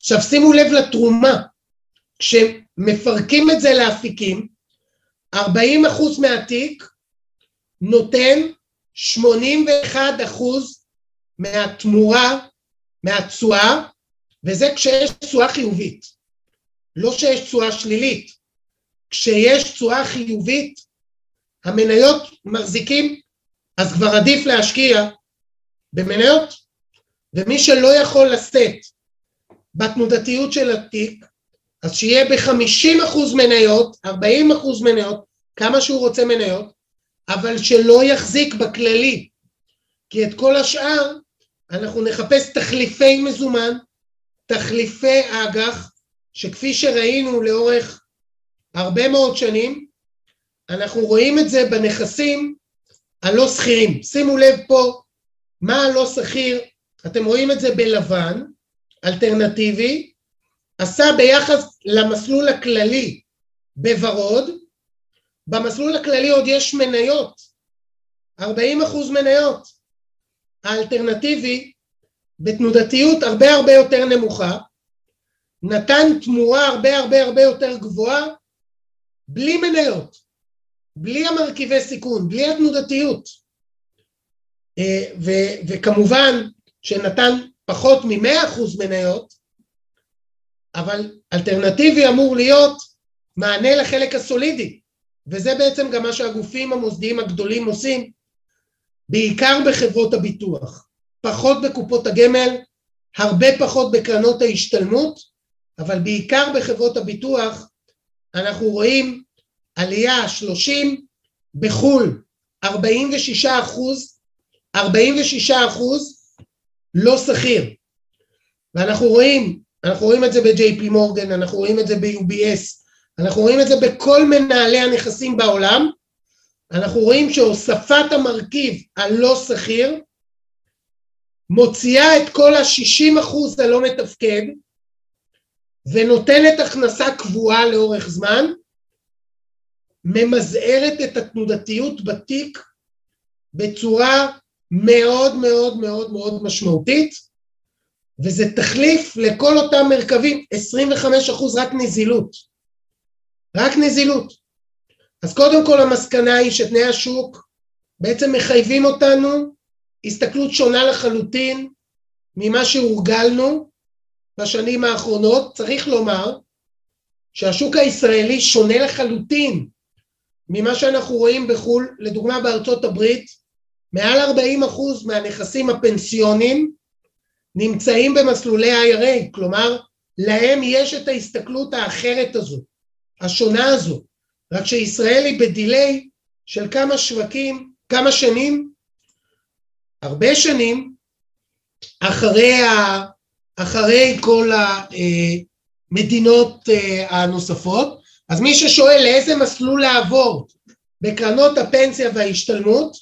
עכשיו שימו לב לתרומה, כשמפרקים את זה לאפיקים, 40 אחוז מהתיק נותן 81 אחוז מהתמורה, מהתשואה, וזה כשיש תשואה חיובית, לא שיש תשואה שלילית. כשיש תשואה חיובית, המניות מחזיקים, אז כבר עדיף להשקיע במניות, ומי שלא יכול לשאת בתנודתיות של התיק, אז שיהיה ב-50% מניות, 40% מניות, כמה שהוא רוצה מניות, אבל שלא יחזיק בכללי, כי את כל השאר אנחנו נחפש תחליפי מזומן, תחליפי אג"ח, שכפי שראינו לאורך הרבה מאוד שנים, אנחנו רואים את זה בנכסים הלא שכירים. שימו לב פה מה הלא שכיר, אתם רואים את זה בלבן, אלטרנטיבי, עשה ביחס למסלול הכללי בוורוד, במסלול הכללי עוד יש מניות, 40 אחוז מניות, האלטרנטיבי בתנודתיות הרבה הרבה יותר נמוכה, נתן תמורה הרבה הרבה הרבה יותר גבוהה, בלי מניות, בלי המרכיבי סיכון, בלי התנודתיות. אה, ו- וכמובן שנתן פחות מ-100% מניות, אבל אלטרנטיבי אמור להיות מענה לחלק הסולידי, וזה בעצם גם מה שהגופים המוסדיים הגדולים עושים, בעיקר בחברות הביטוח, פחות בקופות הגמל, הרבה פחות בקרנות ההשתלמות, אבל בעיקר בחברות הביטוח אנחנו רואים עלייה 30, בחו"ל 46 אחוז, 46 אחוז לא שכיר. ואנחנו רואים, אנחנו רואים את זה ב-JP מורגן, אנחנו רואים את זה ב-UBS, אנחנו רואים את זה בכל מנהלי הנכסים בעולם, אנחנו רואים שהוספת המרכיב הלא שכיר מוציאה את כל ה-60 אחוז הלא מתפקד ונותנת הכנסה קבועה לאורך זמן, ממזערת את התנודתיות בתיק בצורה מאוד מאוד מאוד מאוד משמעותית, וזה תחליף לכל אותם מרכבים, 25 אחוז רק נזילות, רק נזילות. אז קודם כל המסקנה היא שתנאי השוק בעצם מחייבים אותנו הסתכלות שונה לחלוטין ממה שהורגלנו בשנים האחרונות. צריך לומר שהשוק הישראלי שונה לחלוטין ממה שאנחנו רואים בחו"ל, לדוגמה בארצות הברית, מעל 40 אחוז מהנכסים הפנסיונים נמצאים במסלולי IRA, כלומר להם יש את ההסתכלות האחרת הזו, השונה הזו, רק שישראל היא בדיליי של כמה שווקים, כמה שנים, הרבה שנים, אחרי, ה, אחרי כל המדינות אה, הנוספות, אז מי ששואל לאיזה מסלול לעבור בקרנות הפנסיה וההשתלמות,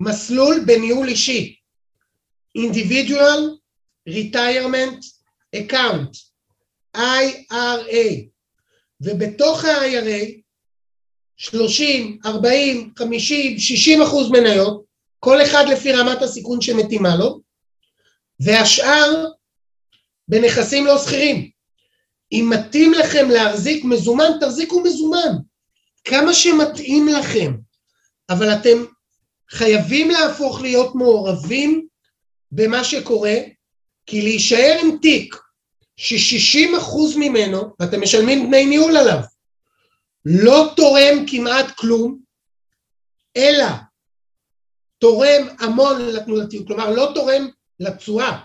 מסלול בניהול אישי, individual retirement account, IRA, ובתוך ה-IRA 30, 40, 50, 60 אחוז מניות, כל אחד לפי רמת הסיכון שמתאימה לו, והשאר בנכסים לא שכירים. אם מתאים לכם להחזיק מזומן, תחזיקו מזומן, כמה שמתאים לכם, אבל אתם חייבים להפוך להיות מעורבים במה שקורה, כי להישאר עם תיק ש-60% ממנו, ואתם משלמים דמי ניהול עליו, לא תורם כמעט כלום, אלא תורם המון לתנודתיות, כלומר לא תורם לתשואה,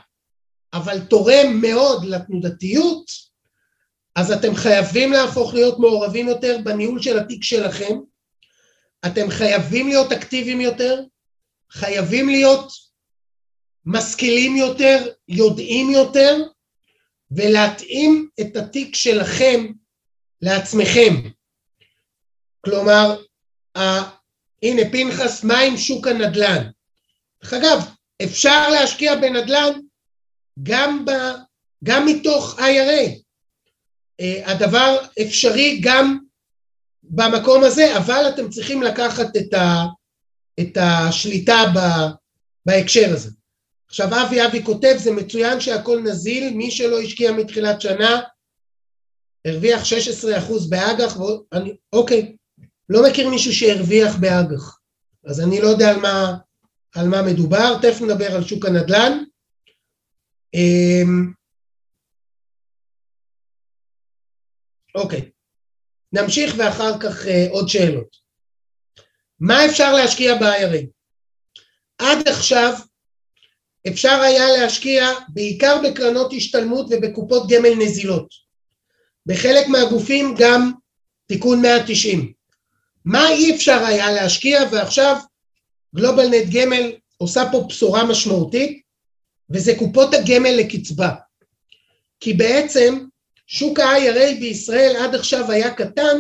אבל תורם מאוד לתנודתיות, אז אתם חייבים להפוך להיות מעורבים יותר בניהול של התיק שלכם, אתם חייבים להיות אקטיביים יותר, חייבים להיות משכילים יותר, יודעים יותר, ולהתאים את התיק שלכם לעצמכם. כלומר, הנה פנחס, מה עם שוק הנדל"ן? דרך אגב, אפשר להשקיע בנדל"ן גם, ב, גם מתוך IRA. אה, הדבר אפשרי גם במקום הזה, אבל אתם צריכים לקחת את, ה, את השליטה ב, בהקשר הזה. עכשיו אבי אבי כותב, זה מצוין שהכל נזיל, מי שלא השקיע מתחילת שנה הרוויח 16% באג"ח, ואני, אוקיי, לא מכיר מישהו שהרוויח באג"ח, אז אני לא יודע על מה, על מה מדובר, תכף נדבר על שוק הנדל"ן. אמ, אוקיי, נמשיך ואחר כך uh, עוד שאלות. מה אפשר להשקיע ב-IRA? עד עכשיו אפשר היה להשקיע בעיקר בקרנות השתלמות ובקופות גמל נזילות. בחלק מהגופים גם תיקון 190. מה אי אפשר היה להשקיע ועכשיו גלובל נט גמל עושה פה בשורה משמעותית וזה קופות הגמל לקצבה. כי בעצם שוק ה-IRA בישראל עד עכשיו היה קטן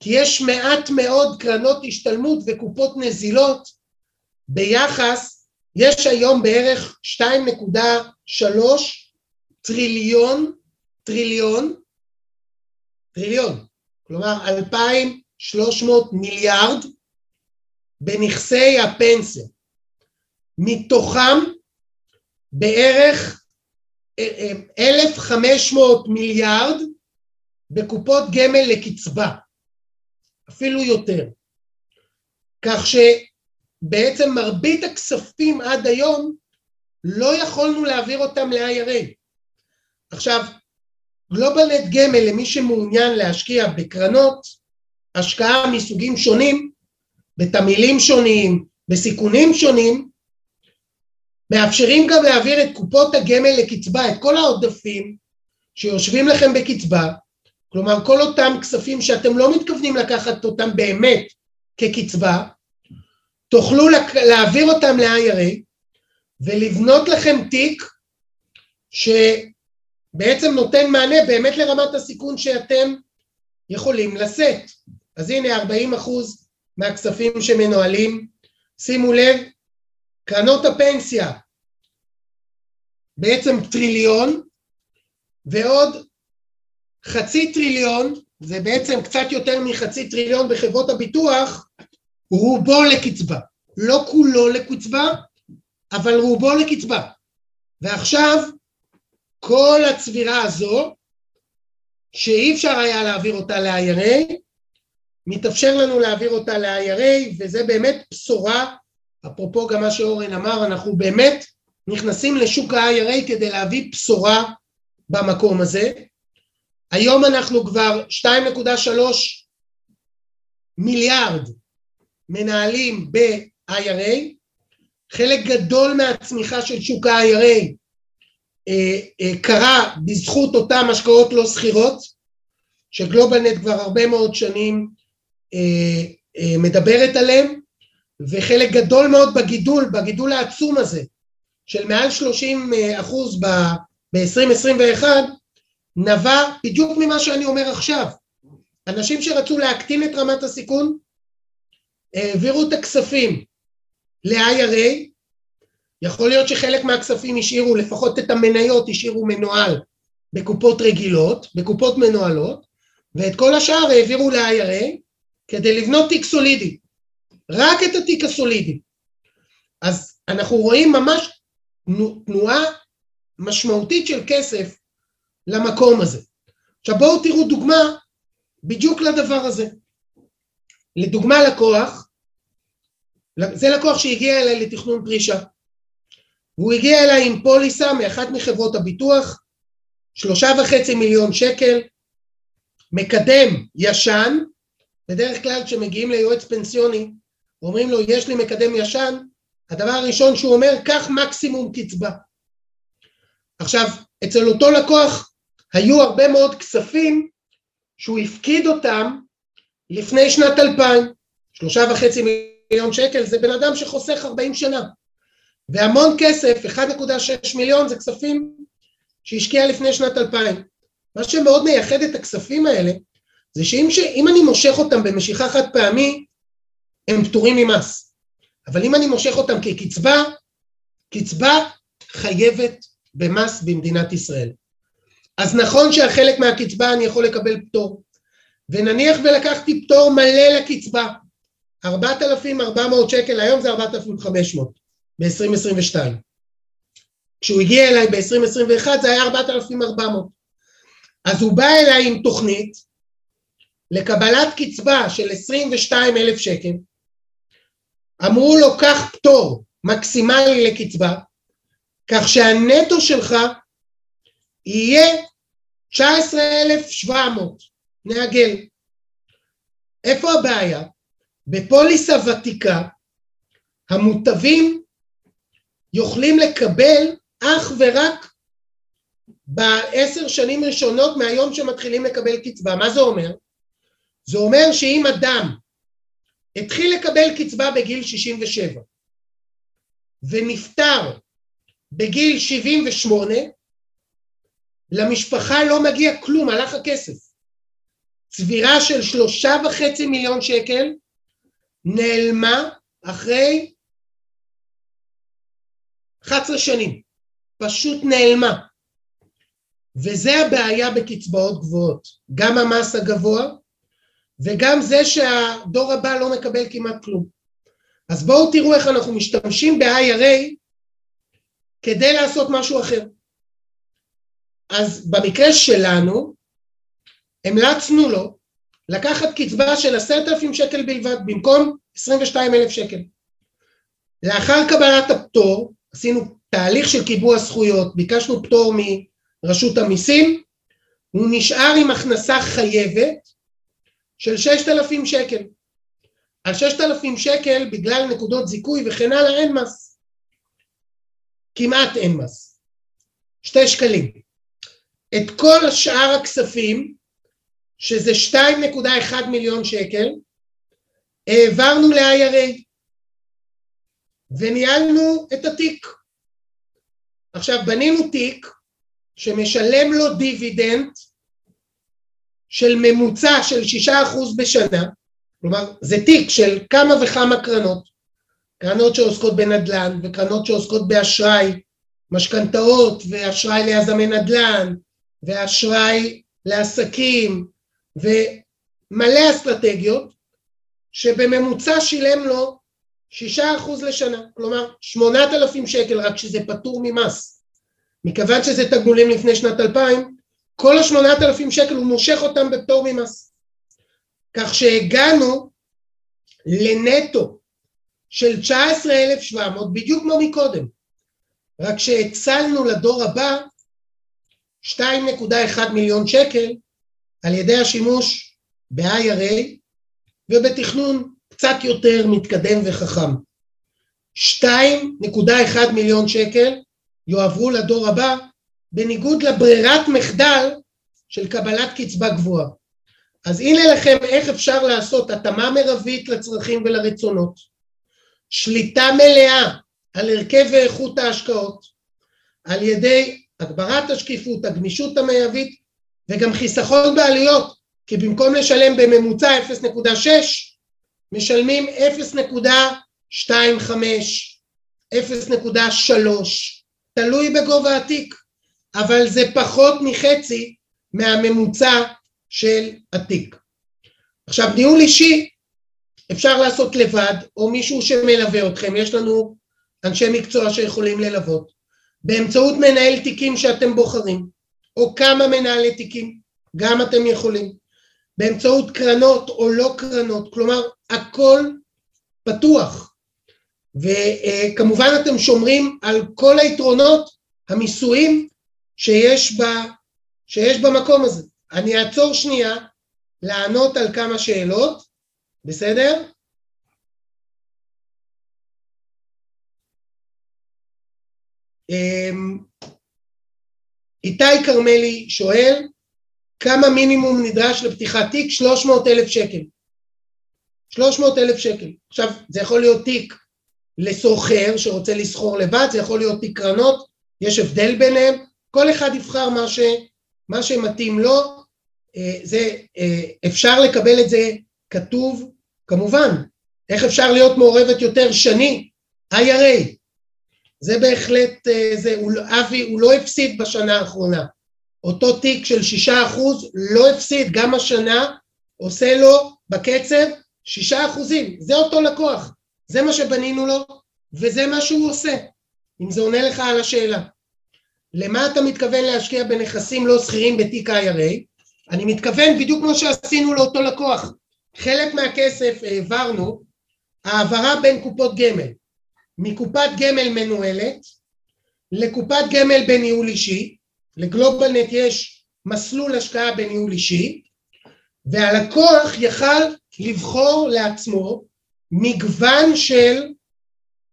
כי יש מעט מאוד קרנות השתלמות וקופות נזילות ביחס, יש היום בערך 2.3 טריליון, טריליון, טריליון, כלומר 2,300 מיליארד בנכסי הפנסיה. מתוכם בערך 1,500 מיליארד בקופות גמל לקצבה, אפילו יותר. כך שבעצם מרבית הכספים עד היום לא יכולנו להעביר אותם ל-IRA. עכשיו, גלובלנט גמל למי שמעוניין להשקיע בקרנות, השקעה מסוגים שונים, בתמהילים שונים, בסיכונים שונים, מאפשרים גם להעביר את קופות הגמל לקצבה, את כל העודפים שיושבים לכם בקצבה, כלומר כל אותם כספים שאתם לא מתכוונים לקחת אותם באמת כקצבה, תוכלו להעביר אותם ל-IRA ולבנות לכם תיק שבעצם נותן מענה באמת לרמת הסיכון שאתם יכולים לשאת. אז הנה 40 אחוז מהכספים שמנוהלים, שימו לב, קרנות הפנסיה בעצם טריליון ועוד חצי טריליון, זה בעצם קצת יותר מחצי טריליון בחברות הביטוח, רובו לקצבה. לא כולו לקצבה, אבל רובו לקצבה. ועכשיו כל הצבירה הזו, שאי אפשר היה להעביר אותה ל-IRA, מתאפשר לנו להעביר אותה ל-IRA, וזה באמת בשורה, אפרופו גם מה שאורן אמר, אנחנו באמת נכנסים לשוק ה-IRA כדי להביא בשורה במקום הזה. היום אנחנו כבר 2.3 מיליארד מנהלים ב-IRA, חלק גדול מהצמיחה של שוק ה-IRA אה, אה, קרה בזכות אותן השקעות לא שכירות, שגלובלנט כבר הרבה מאוד שנים מדברת עליהן, וחלק גדול מאוד בגידול, בגידול העצום הזה, של מעל 30 אה, אחוז ב-2021, נבע בדיוק ממה שאני אומר עכשיו. אנשים שרצו להקטין את רמת הסיכון, העבירו את הכספים ל-IRA, יכול להיות שחלק מהכספים השאירו, לפחות את המניות השאירו מנוהל בקופות רגילות, בקופות מנוהלות, ואת כל השאר העבירו ל-IRA כדי לבנות תיק סולידי, רק את התיק הסולידי. אז אנחנו רואים ממש תנועה משמעותית של כסף למקום הזה. עכשיו בואו תראו דוגמה בדיוק לדבר הזה. לדוגמה לקוח, זה לקוח שהגיע אליי לתכנון פרישה. והוא הגיע אליי עם פוליסה מאחת מחברות הביטוח, שלושה וחצי מיליון שקל, מקדם ישן, בדרך כלל כשמגיעים ליועץ פנסיוני, אומרים לו יש לי מקדם ישן, הדבר הראשון שהוא אומר, קח מקסימום קצבה. עכשיו, אצל אותו לקוח היו הרבה מאוד כספים שהוא הפקיד אותם לפני שנת 2000, שלושה וחצי מיליון שקל, זה בן אדם שחוסך 40 שנה. והמון כסף, 1.6 מיליון זה כספים שהשקיע לפני שנת 2000. מה שמאוד מייחד את הכספים האלה, זה שאם ש... אני מושך אותם במשיכה חד פעמי, הם פטורים ממס. אבל אם אני מושך אותם כקצבה, קצבה חייבת במס במדינת ישראל. אז נכון שהחלק מהקצבה אני יכול לקבל פטור, ונניח ולקחתי פטור מלא לקצבה, 4,400 שקל, היום זה 4,500 ב-2022. כשהוא הגיע אליי ב-2021 זה היה 4,400. אז הוא בא אליי עם תוכנית לקבלת קצבה של 22,000 שקל, אמרו לו קח פטור מקסימלי לקצבה, כך שהנטו שלך יהיה 19,700, נעגל. איפה הבעיה? בפוליסה ותיקה המוטבים יכולים לקבל אך ורק בעשר שנים ראשונות מהיום שמתחילים לקבל קצבה. מה זה אומר? זה אומר שאם אדם התחיל לקבל קצבה בגיל 67 ונפטר בגיל 78, למשפחה לא מגיע כלום, הלך הכסף. צבירה של שלושה וחצי מיליון שקל נעלמה אחרי 11 שנים, פשוט נעלמה. וזה הבעיה בקצבאות גבוהות, גם המס הגבוה וגם זה שהדור הבא לא מקבל כמעט כלום. אז בואו תראו איך אנחנו משתמשים ב-IRA כדי לעשות משהו אחר. אז במקרה שלנו, המלצנו לו לקחת קצבה של עשרת אלפים שקל בלבד במקום עשרים ושתיים אלף שקל. לאחר קבלת הפטור, עשינו תהליך של קיבוע זכויות, ביקשנו פטור מרשות המיסים, הוא נשאר עם הכנסה חייבת של ששת אלפים שקל. על ששת אלפים שקל בגלל נקודות זיכוי וכן הלאה אין מס. כמעט אין מס. שתי שקלים. את כל שאר הכספים, שזה 2.1 מיליון שקל, העברנו ל-IRA וניהלנו את התיק. עכשיו בנינו תיק שמשלם לו דיבידנד של ממוצע של שישה אחוז בשנה, כלומר זה תיק של כמה וכמה קרנות, קרנות שעוסקות בנדל"ן וקרנות שעוסקות באשראי, משכנתאות ואשראי ליזמי נדל"ן ואשראי לעסקים ומלא אסטרטגיות שבממוצע שילם לו שישה אחוז לשנה, כלומר שמונת אלפים שקל רק שזה פטור ממס. מכיוון שזה תגמולים לפני שנת 2000, כל השמונת אלפים שקל הוא מושך אותם בפטור ממס. כך שהגענו לנטו של 19,700 בדיוק כמו מקודם, רק שהצלנו לדור הבא 2.1 מיליון שקל על ידי השימוש ב-IRA ובתכנון קצת יותר מתקדם וחכם. 2.1 מיליון שקל יועברו לדור הבא בניגוד לברירת מחדל של קבלת קצבה גבוהה. אז הנה לכם איך אפשר לעשות התאמה מרבית לצרכים ולרצונות, שליטה מלאה על הרכב ואיכות ההשקעות, על ידי הגברת השקיפות, הגמישות המייבית וגם חיסכון בעלויות, כי במקום לשלם בממוצע 0.6 משלמים 0.25, 0.3, תלוי בגובה התיק, אבל זה פחות מחצי מהממוצע של התיק. עכשיו ניהול אישי אפשר לעשות לבד או מישהו שמלווה אתכם, יש לנו אנשי מקצוע שיכולים ללוות, באמצעות מנהל תיקים שאתם בוחרים, או כמה מנהלי תיקים, גם אתם יכולים, באמצעות קרנות או לא קרנות, כלומר הכל פתוח, וכמובן אתם שומרים על כל היתרונות המיסויים שיש, ב, שיש במקום הזה. אני אעצור שנייה לענות על כמה שאלות, בסדר? אמ, איתי כרמלי שואל, כמה מינימום נדרש לפתיחת תיק? 300 אלף שקל. 300 אלף שקל. עכשיו, זה יכול להיות תיק לסוחר שרוצה לסחור לבד, זה יכול להיות תיק קרנות, יש הבדל ביניהם, כל אחד יבחר מה, ש, מה שמתאים לו, אה, זה, אה, אפשר לקבל את זה כתוב, כמובן, איך אפשר להיות מעורבת יותר? שני? IRA, זה בהחלט, אה, זה, הוא, אבי, הוא לא הפסיד בשנה האחרונה, אותו תיק של שישה אחוז לא הפסיד, גם השנה עושה לו בקצב שישה אחוזים, זה אותו לקוח, זה מה שבנינו לו וזה מה שהוא עושה, אם זה עונה לך על השאלה. למה אתה מתכוון להשקיע בנכסים לא שכירים בתיק IRA? אני מתכוון בדיוק כמו שעשינו לאותו לקוח. חלק מהכסף העברנו, העברה בין קופות גמל, מקופת גמל מנוהלת לקופת גמל בניהול אישי, לגלובלנט יש מסלול השקעה בניהול אישי, והלקוח יכל לבחור לעצמו מגוון של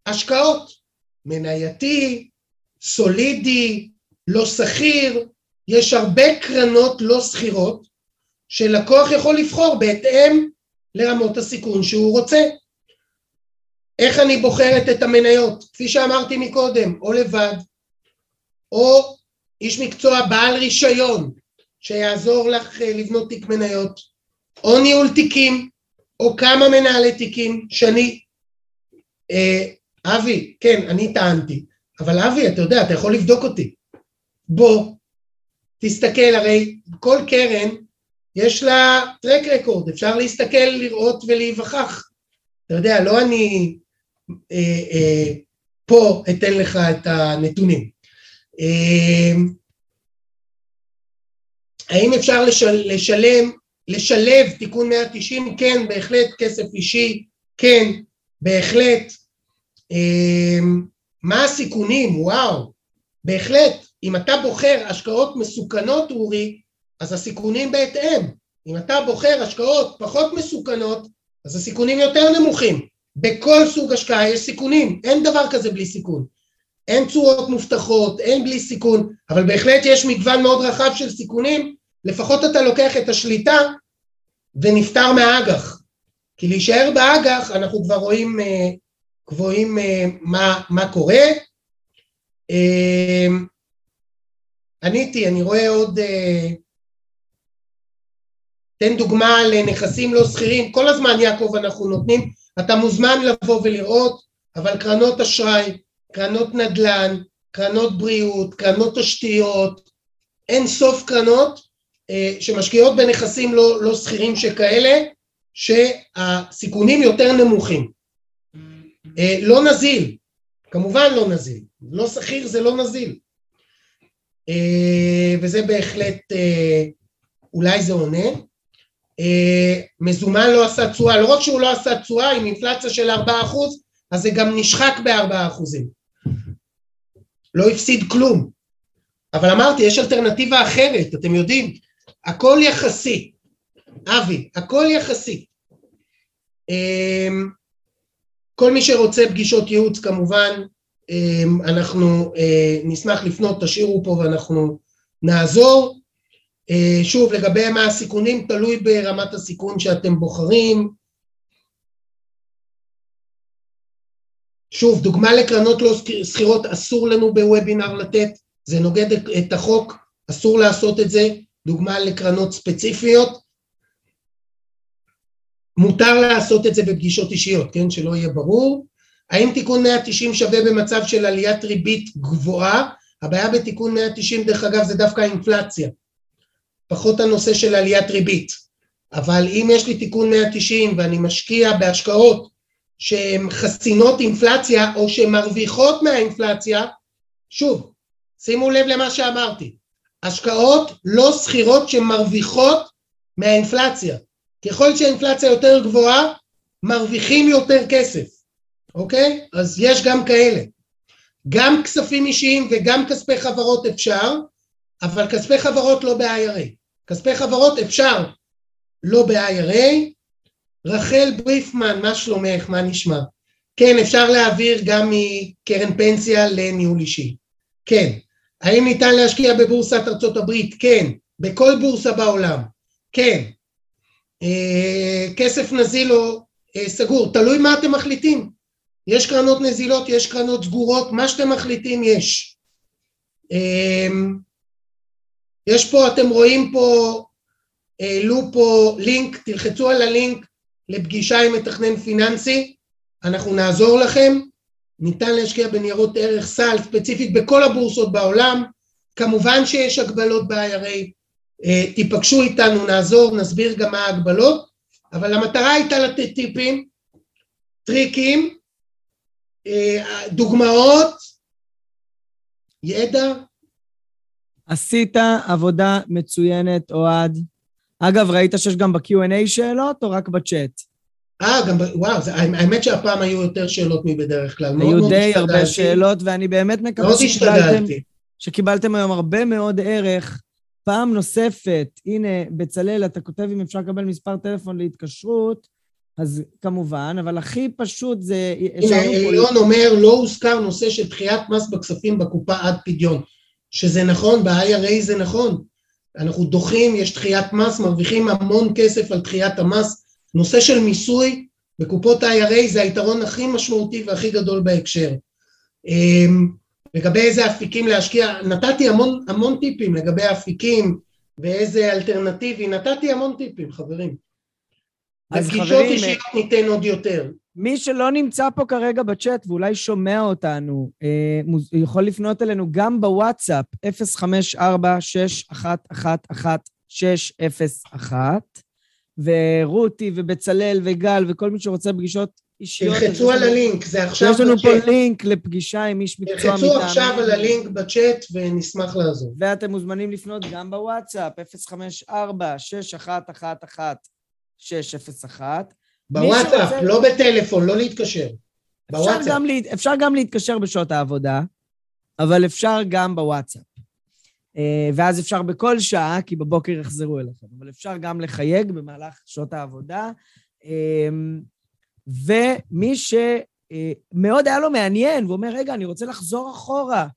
השקעות, מנייתי, סולידי, לא שכיר, יש הרבה קרנות לא שכירות שלקוח יכול לבחור בהתאם לרמות הסיכון שהוא רוצה. איך אני בוחרת את המניות? כפי שאמרתי מקודם, או לבד, או איש מקצוע בעל רישיון שיעזור לך אה, לבנות תיק מניות, או ניהול תיקים, או כמה מנהלי תיקים שאני... אה, אבי, כן, אני טענתי, אבל אבי, אתה יודע, אתה יכול לבדוק אותי. בוא, תסתכל, הרי כל קרן יש לה טרק רקורד, אפשר להסתכל, לראות ולהיווכח. אתה יודע, לא אני אה, אה, פה אתן לך את הנתונים. אמ, האם אפשר לשל, לשלם, לשלב תיקון 190? כן, בהחלט, כסף אישי, כן, בהחלט. אמ, מה הסיכונים? וואו, בהחלט. אם אתה בוחר השקעות מסוכנות, אורי, אז הסיכונים בהתאם. אם אתה בוחר השקעות פחות מסוכנות, אז הסיכונים יותר נמוכים. בכל סוג השקעה יש סיכונים, אין דבר כזה בלי סיכון. אין תשואות מובטחות, אין בלי סיכון, אבל בהחלט יש מגוון מאוד רחב של סיכונים, לפחות אתה לוקח את השליטה ונפטר מהאג"ח. כי להישאר באג"ח אנחנו כבר רואים, רואים אה, מה, מה קורה. עניתי, אני רואה עוד... אה, תן דוגמה לנכסים לא שכירים, כל הזמן יעקב אנחנו נותנים, אתה מוזמן לבוא ולראות, אבל קרנות אשראי, קרנות נדל"ן, קרנות בריאות, קרנות תשתיות, אין סוף קרנות אה, שמשקיעות בנכסים לא, לא שכירים שכאלה, שהסיכונים יותר נמוכים. אה, לא נזיל, כמובן לא נזיל, לא שכיר זה לא נזיל. אה, וזה בהחלט, אולי זה עונה. מזומן לא עשה תשואה, לא רק שהוא לא עשה תשואה עם אינפלציה של 4% אז זה גם נשחק ב-4%. לא הפסיד כלום. אבל אמרתי, יש אלטרנטיבה אחרת, אתם יודעים, הכל יחסי. אבי, הכל יחסי. כל מי שרוצה פגישות ייעוץ כמובן, אנחנו אה, נשמח לפנות, תשאירו פה ואנחנו נעזור. אה, שוב, לגבי מה הסיכונים, תלוי ברמת הסיכון שאתם בוחרים. שוב, דוגמה לקרנות לא שכירות אסור לנו בוובינר לתת, זה נוגד את החוק, אסור לעשות את זה, דוגמה לקרנות ספציפיות. מותר לעשות את זה בפגישות אישיות, כן, שלא יהיה ברור. האם תיקון 190 שווה במצב של עליית ריבית גבוהה? הבעיה בתיקון 190 דרך אגב זה דווקא האינפלציה, פחות הנושא של עליית ריבית. אבל אם יש לי תיקון 190 ואני משקיע בהשקעות שהן חסינות אינפלציה או שמרוויחות מהאינפלציה, שוב, שימו לב למה שאמרתי, השקעות לא שכירות שמרוויחות מהאינפלציה. ככל שהאינפלציה יותר גבוהה, מרוויחים יותר כסף, אוקיי? אז יש גם כאלה. גם כספים אישיים וגם כספי חברות אפשר, אבל כספי חברות לא ב-IRA. כספי חברות אפשר לא ב-IRA, רחל בריפמן, מה שלומך? מה נשמע? כן, אפשר להעביר גם מקרן פנסיה לניהול אישי. כן. האם ניתן להשקיע בבורסת ארצות הברית? כן. בכל בורסה בעולם? כן. אה, כסף נזיל או אה, סגור, תלוי מה אתם מחליטים. יש קרנות נזילות, יש קרנות סגורות, מה שאתם מחליטים יש. אה, יש פה, אתם רואים פה, העלו פה לינק, תלחצו על הלינק, לפגישה עם מתכנן פיננסי, אנחנו נעזור לכם, ניתן להשקיע בניירות ערך סל ספציפית בכל הבורסות בעולם, כמובן שיש הגבלות ב-IRA, אה, תיפגשו איתנו, נעזור, נסביר גם מה ההגבלות, אבל המטרה הייתה לתת טיפים, טריקים, אה, דוגמאות, ידע. עשית עבודה מצוינת, אוהד. אגב, ראית שיש גם ב-Q&A שאלות או רק בצ'אט? אה, גם, וואו, זה, האמת שהפעם היו יותר שאלות מבדרך כלל. היו די הרבה שאלות, ואני באמת מקווה שקיבלתם, שקיבלתם היום הרבה מאוד ערך. פעם נוספת, הנה, בצלאל, אתה כותב אם אפשר לקבל מספר טלפון להתקשרות, אז כמובן, אבל הכי פשוט זה... הנה, אליון אומר, לא הוזכר נושא של דחיית מס בכספים בקופה עד פדיון. שזה נכון, ב-IRA זה נכון. אנחנו דוחים, יש דחיית מס, מרוויחים המון כסף על דחיית המס. נושא של מיסוי בקופות ה-IRA זה היתרון הכי משמעותי והכי גדול בהקשר. אמ, לגבי איזה אפיקים להשקיע, נתתי המון, המון טיפים לגבי אפיקים ואיזה אלטרנטיבי, נתתי המון טיפים, חברים. אז. אישיות ניתן עוד יותר. מי שלא נמצא פה כרגע בצ'אט ואולי שומע אותנו, אה, יכול לפנות אלינו גם בוואטסאפ, 054-611-601, ורותי ובצלאל וגל וכל מי שרוצה פגישות אישיות. תלחצו על הלינק, זה עכשיו יש לנו פה בצ'אט. לינק לפגישה עם איש מקצוע מטעמנו. תלחצו עכשיו על הלינק בצ'אט ונשמח לעזור. ואתם מוזמנים לפנות גם בוואטסאפ, 054-611-601. בוואטסאפ, שרוצה- לא בטלפון, לא להתקשר. אפשר. גם, לה, אפשר גם להתקשר בשעות העבודה, אבל אפשר גם בוואטסאפ. אה, ואז אפשר בכל שעה, כי בבוקר יחזרו אליכם, אבל אפשר גם לחייג במהלך שעות העבודה. אה, ומי שמאוד היה לו מעניין, והוא אומר, רגע, אני רוצה לחזור אחורה,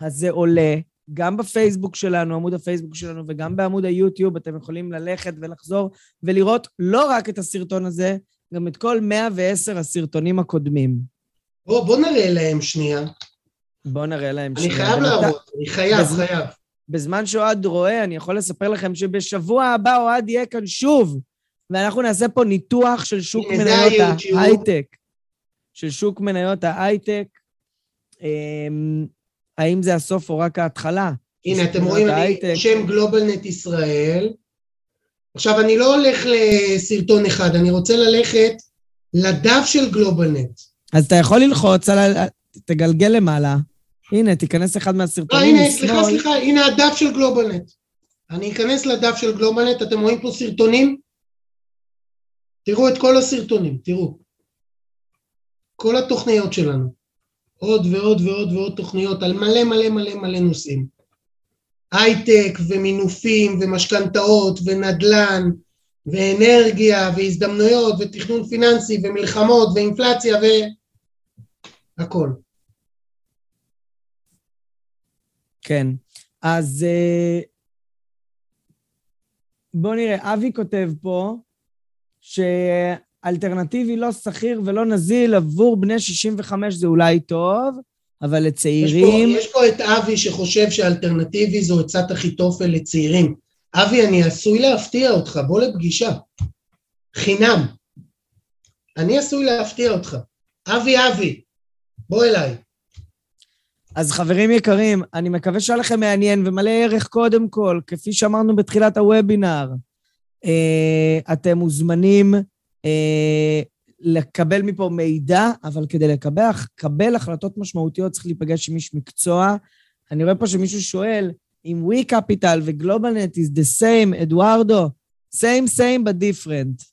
אז זה עולה גם בפייסבוק שלנו, עמוד הפייסבוק שלנו, וגם בעמוד היוטיוב, אתם יכולים ללכת ולחזור ולראות לא רק את הסרטון הזה, גם את כל 110 הסרטונים הקודמים. בוא, בוא נראה להם שנייה. בואו נראה להם אני שנייה. חייב בינתיים- להראות, אני חייב, בז- חייב. בזמן שאוהד רואה, אני יכול לספר לכם שבשבוע הבא אוהד יהיה כאן שוב, ואנחנו נעשה פה ניתוח של שוק מניות. ההייטק. של שוק מניות ההייטק. האם זה הסוף או רק ההתחלה? הנה, אתם רואים, אני. רושם גלובלנט ישראל. עכשיו, אני לא הולך לסרטון אחד, אני רוצה ללכת לדף של גלובלנט. אז אתה יכול ללחוץ על ה... תגלגל למעלה. הנה, תיכנס אחד לא, מהסרטונים הנה, סליחה. סליחה, הנה הדף של גלובלנט. אני אכנס לדף של גלובלנט, אתם רואים פה סרטונים? תראו את כל הסרטונים, תראו. כל התוכניות שלנו. עוד ועוד ועוד ועוד תוכניות על מלא מלא מלא מלא נושאים. הייטק ומינופים ומשכנתאות ונדל"ן ואנרגיה והזדמנויות ותכנון פיננסי ומלחמות ואינפלציה והכל. כן. אז אה, בואו נראה, אבי כותב פה שאלטרנטיבי לא שכיר ולא נזיל עבור בני 65 זה אולי טוב, אבל יש פה, לצעירים... יש פה את אבי שחושב שאלטרנטיבי זו עצת אחיתופל לצעירים. אבי, אני עשוי להפתיע אותך, בוא לפגישה. חינם. אני עשוי להפתיע אותך. אבי, אבי, בוא אליי. אז חברים יקרים, אני מקווה שהיה לכם מעניין ומלא ערך קודם כל, כפי שאמרנו בתחילת הוובינר. אה, אתם מוזמנים לקבל מפה מידע, אבל כדי לקבל, לקבל החלטות משמעותיות צריך להיפגש עם איש מקצוע. אני רואה פה שמישהו שואל, אם We Capital ו-GlobalNet is the same, אדוארדו, same same but different.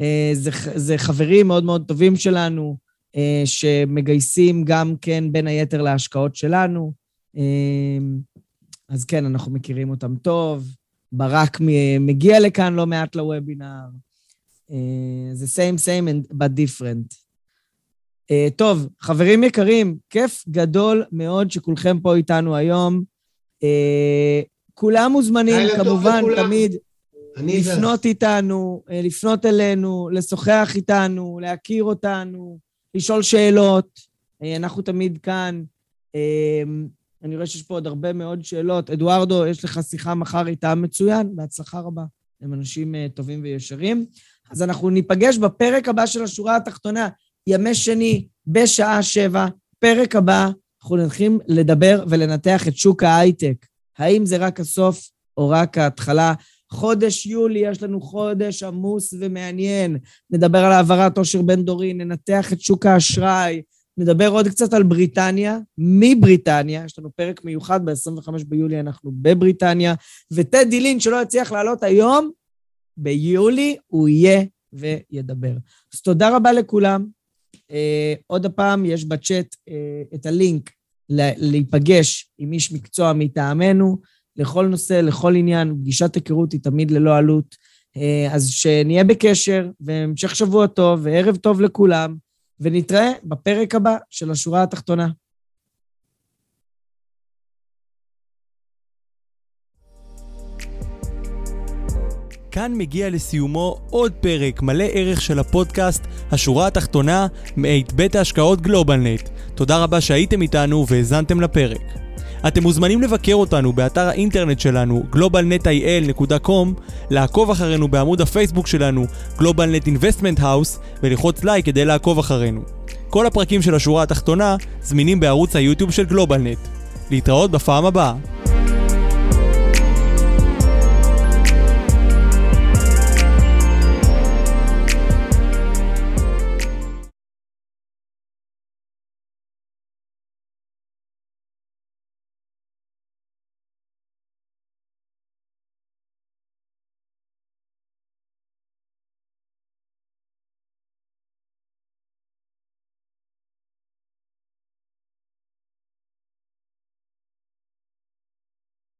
אה, זה, זה חברים מאוד מאוד טובים שלנו, אה, שמגייסים גם כן בין היתר להשקעות שלנו. אה, אז כן, אנחנו מכירים אותם טוב. ברק מגיע לכאן לא מעט לוובינר. אה, זה same same and- but different. אה, טוב, חברים יקרים, כיף גדול מאוד שכולכם פה איתנו היום. אה, כולם מוזמנים, כמובן. תמיד אני זה... לפנות איתנו, אה, לפנות אלינו, לשוחח איתנו, להכיר אותנו, לשאול שאלות. אה, אנחנו תמיד כאן. אה, אני רואה שיש פה עוד הרבה מאוד שאלות. אדוארדו, יש לך שיחה מחר איתם מצוין, בהצלחה רבה. הם אנשים אה, טובים וישרים. אז אנחנו ניפגש בפרק הבא של השורה התחתונה, ימי שני, בשעה שבע. פרק הבא, אנחנו נתחיל לדבר ולנתח את שוק ההייטק. האם זה רק הסוף או רק ההתחלה? חודש יולי, יש לנו חודש עמוס ומעניין. נדבר על העברת עושר בין-דורי, ננתח את שוק האשראי, נדבר עוד קצת על בריטניה, מבריטניה, יש לנו פרק מיוחד, ב-25 ביולי אנחנו בבריטניה, וטדי לין, שלא יצליח לעלות היום, ביולי הוא יהיה וידבר. אז תודה רבה לכולם. אה, עוד הפעם, יש בצ'אט אה, את הלינק להיפגש עם איש מקצוע מטעמנו. לכל נושא, לכל עניין, פגישת היכרות היא תמיד ללא עלות. אה, אז שנהיה בקשר, והמשך שבוע טוב, וערב טוב לכולם, ונתראה בפרק הבא של השורה התחתונה. כאן מגיע לסיומו עוד פרק מלא ערך של הפודקאסט השורה התחתונה מאת בית ההשקעות גלובלנט. תודה רבה שהייתם איתנו והאזנתם לפרק. אתם מוזמנים לבקר אותנו באתר האינטרנט שלנו globalnetil.com, לעקוב אחרינו בעמוד הפייסבוק שלנו GlobalNet Investment House וללחוץ לייק כדי לעקוב אחרינו. כל הפרקים של השורה התחתונה זמינים בערוץ היוטיוב של גלובלנט. להתראות בפעם הבאה.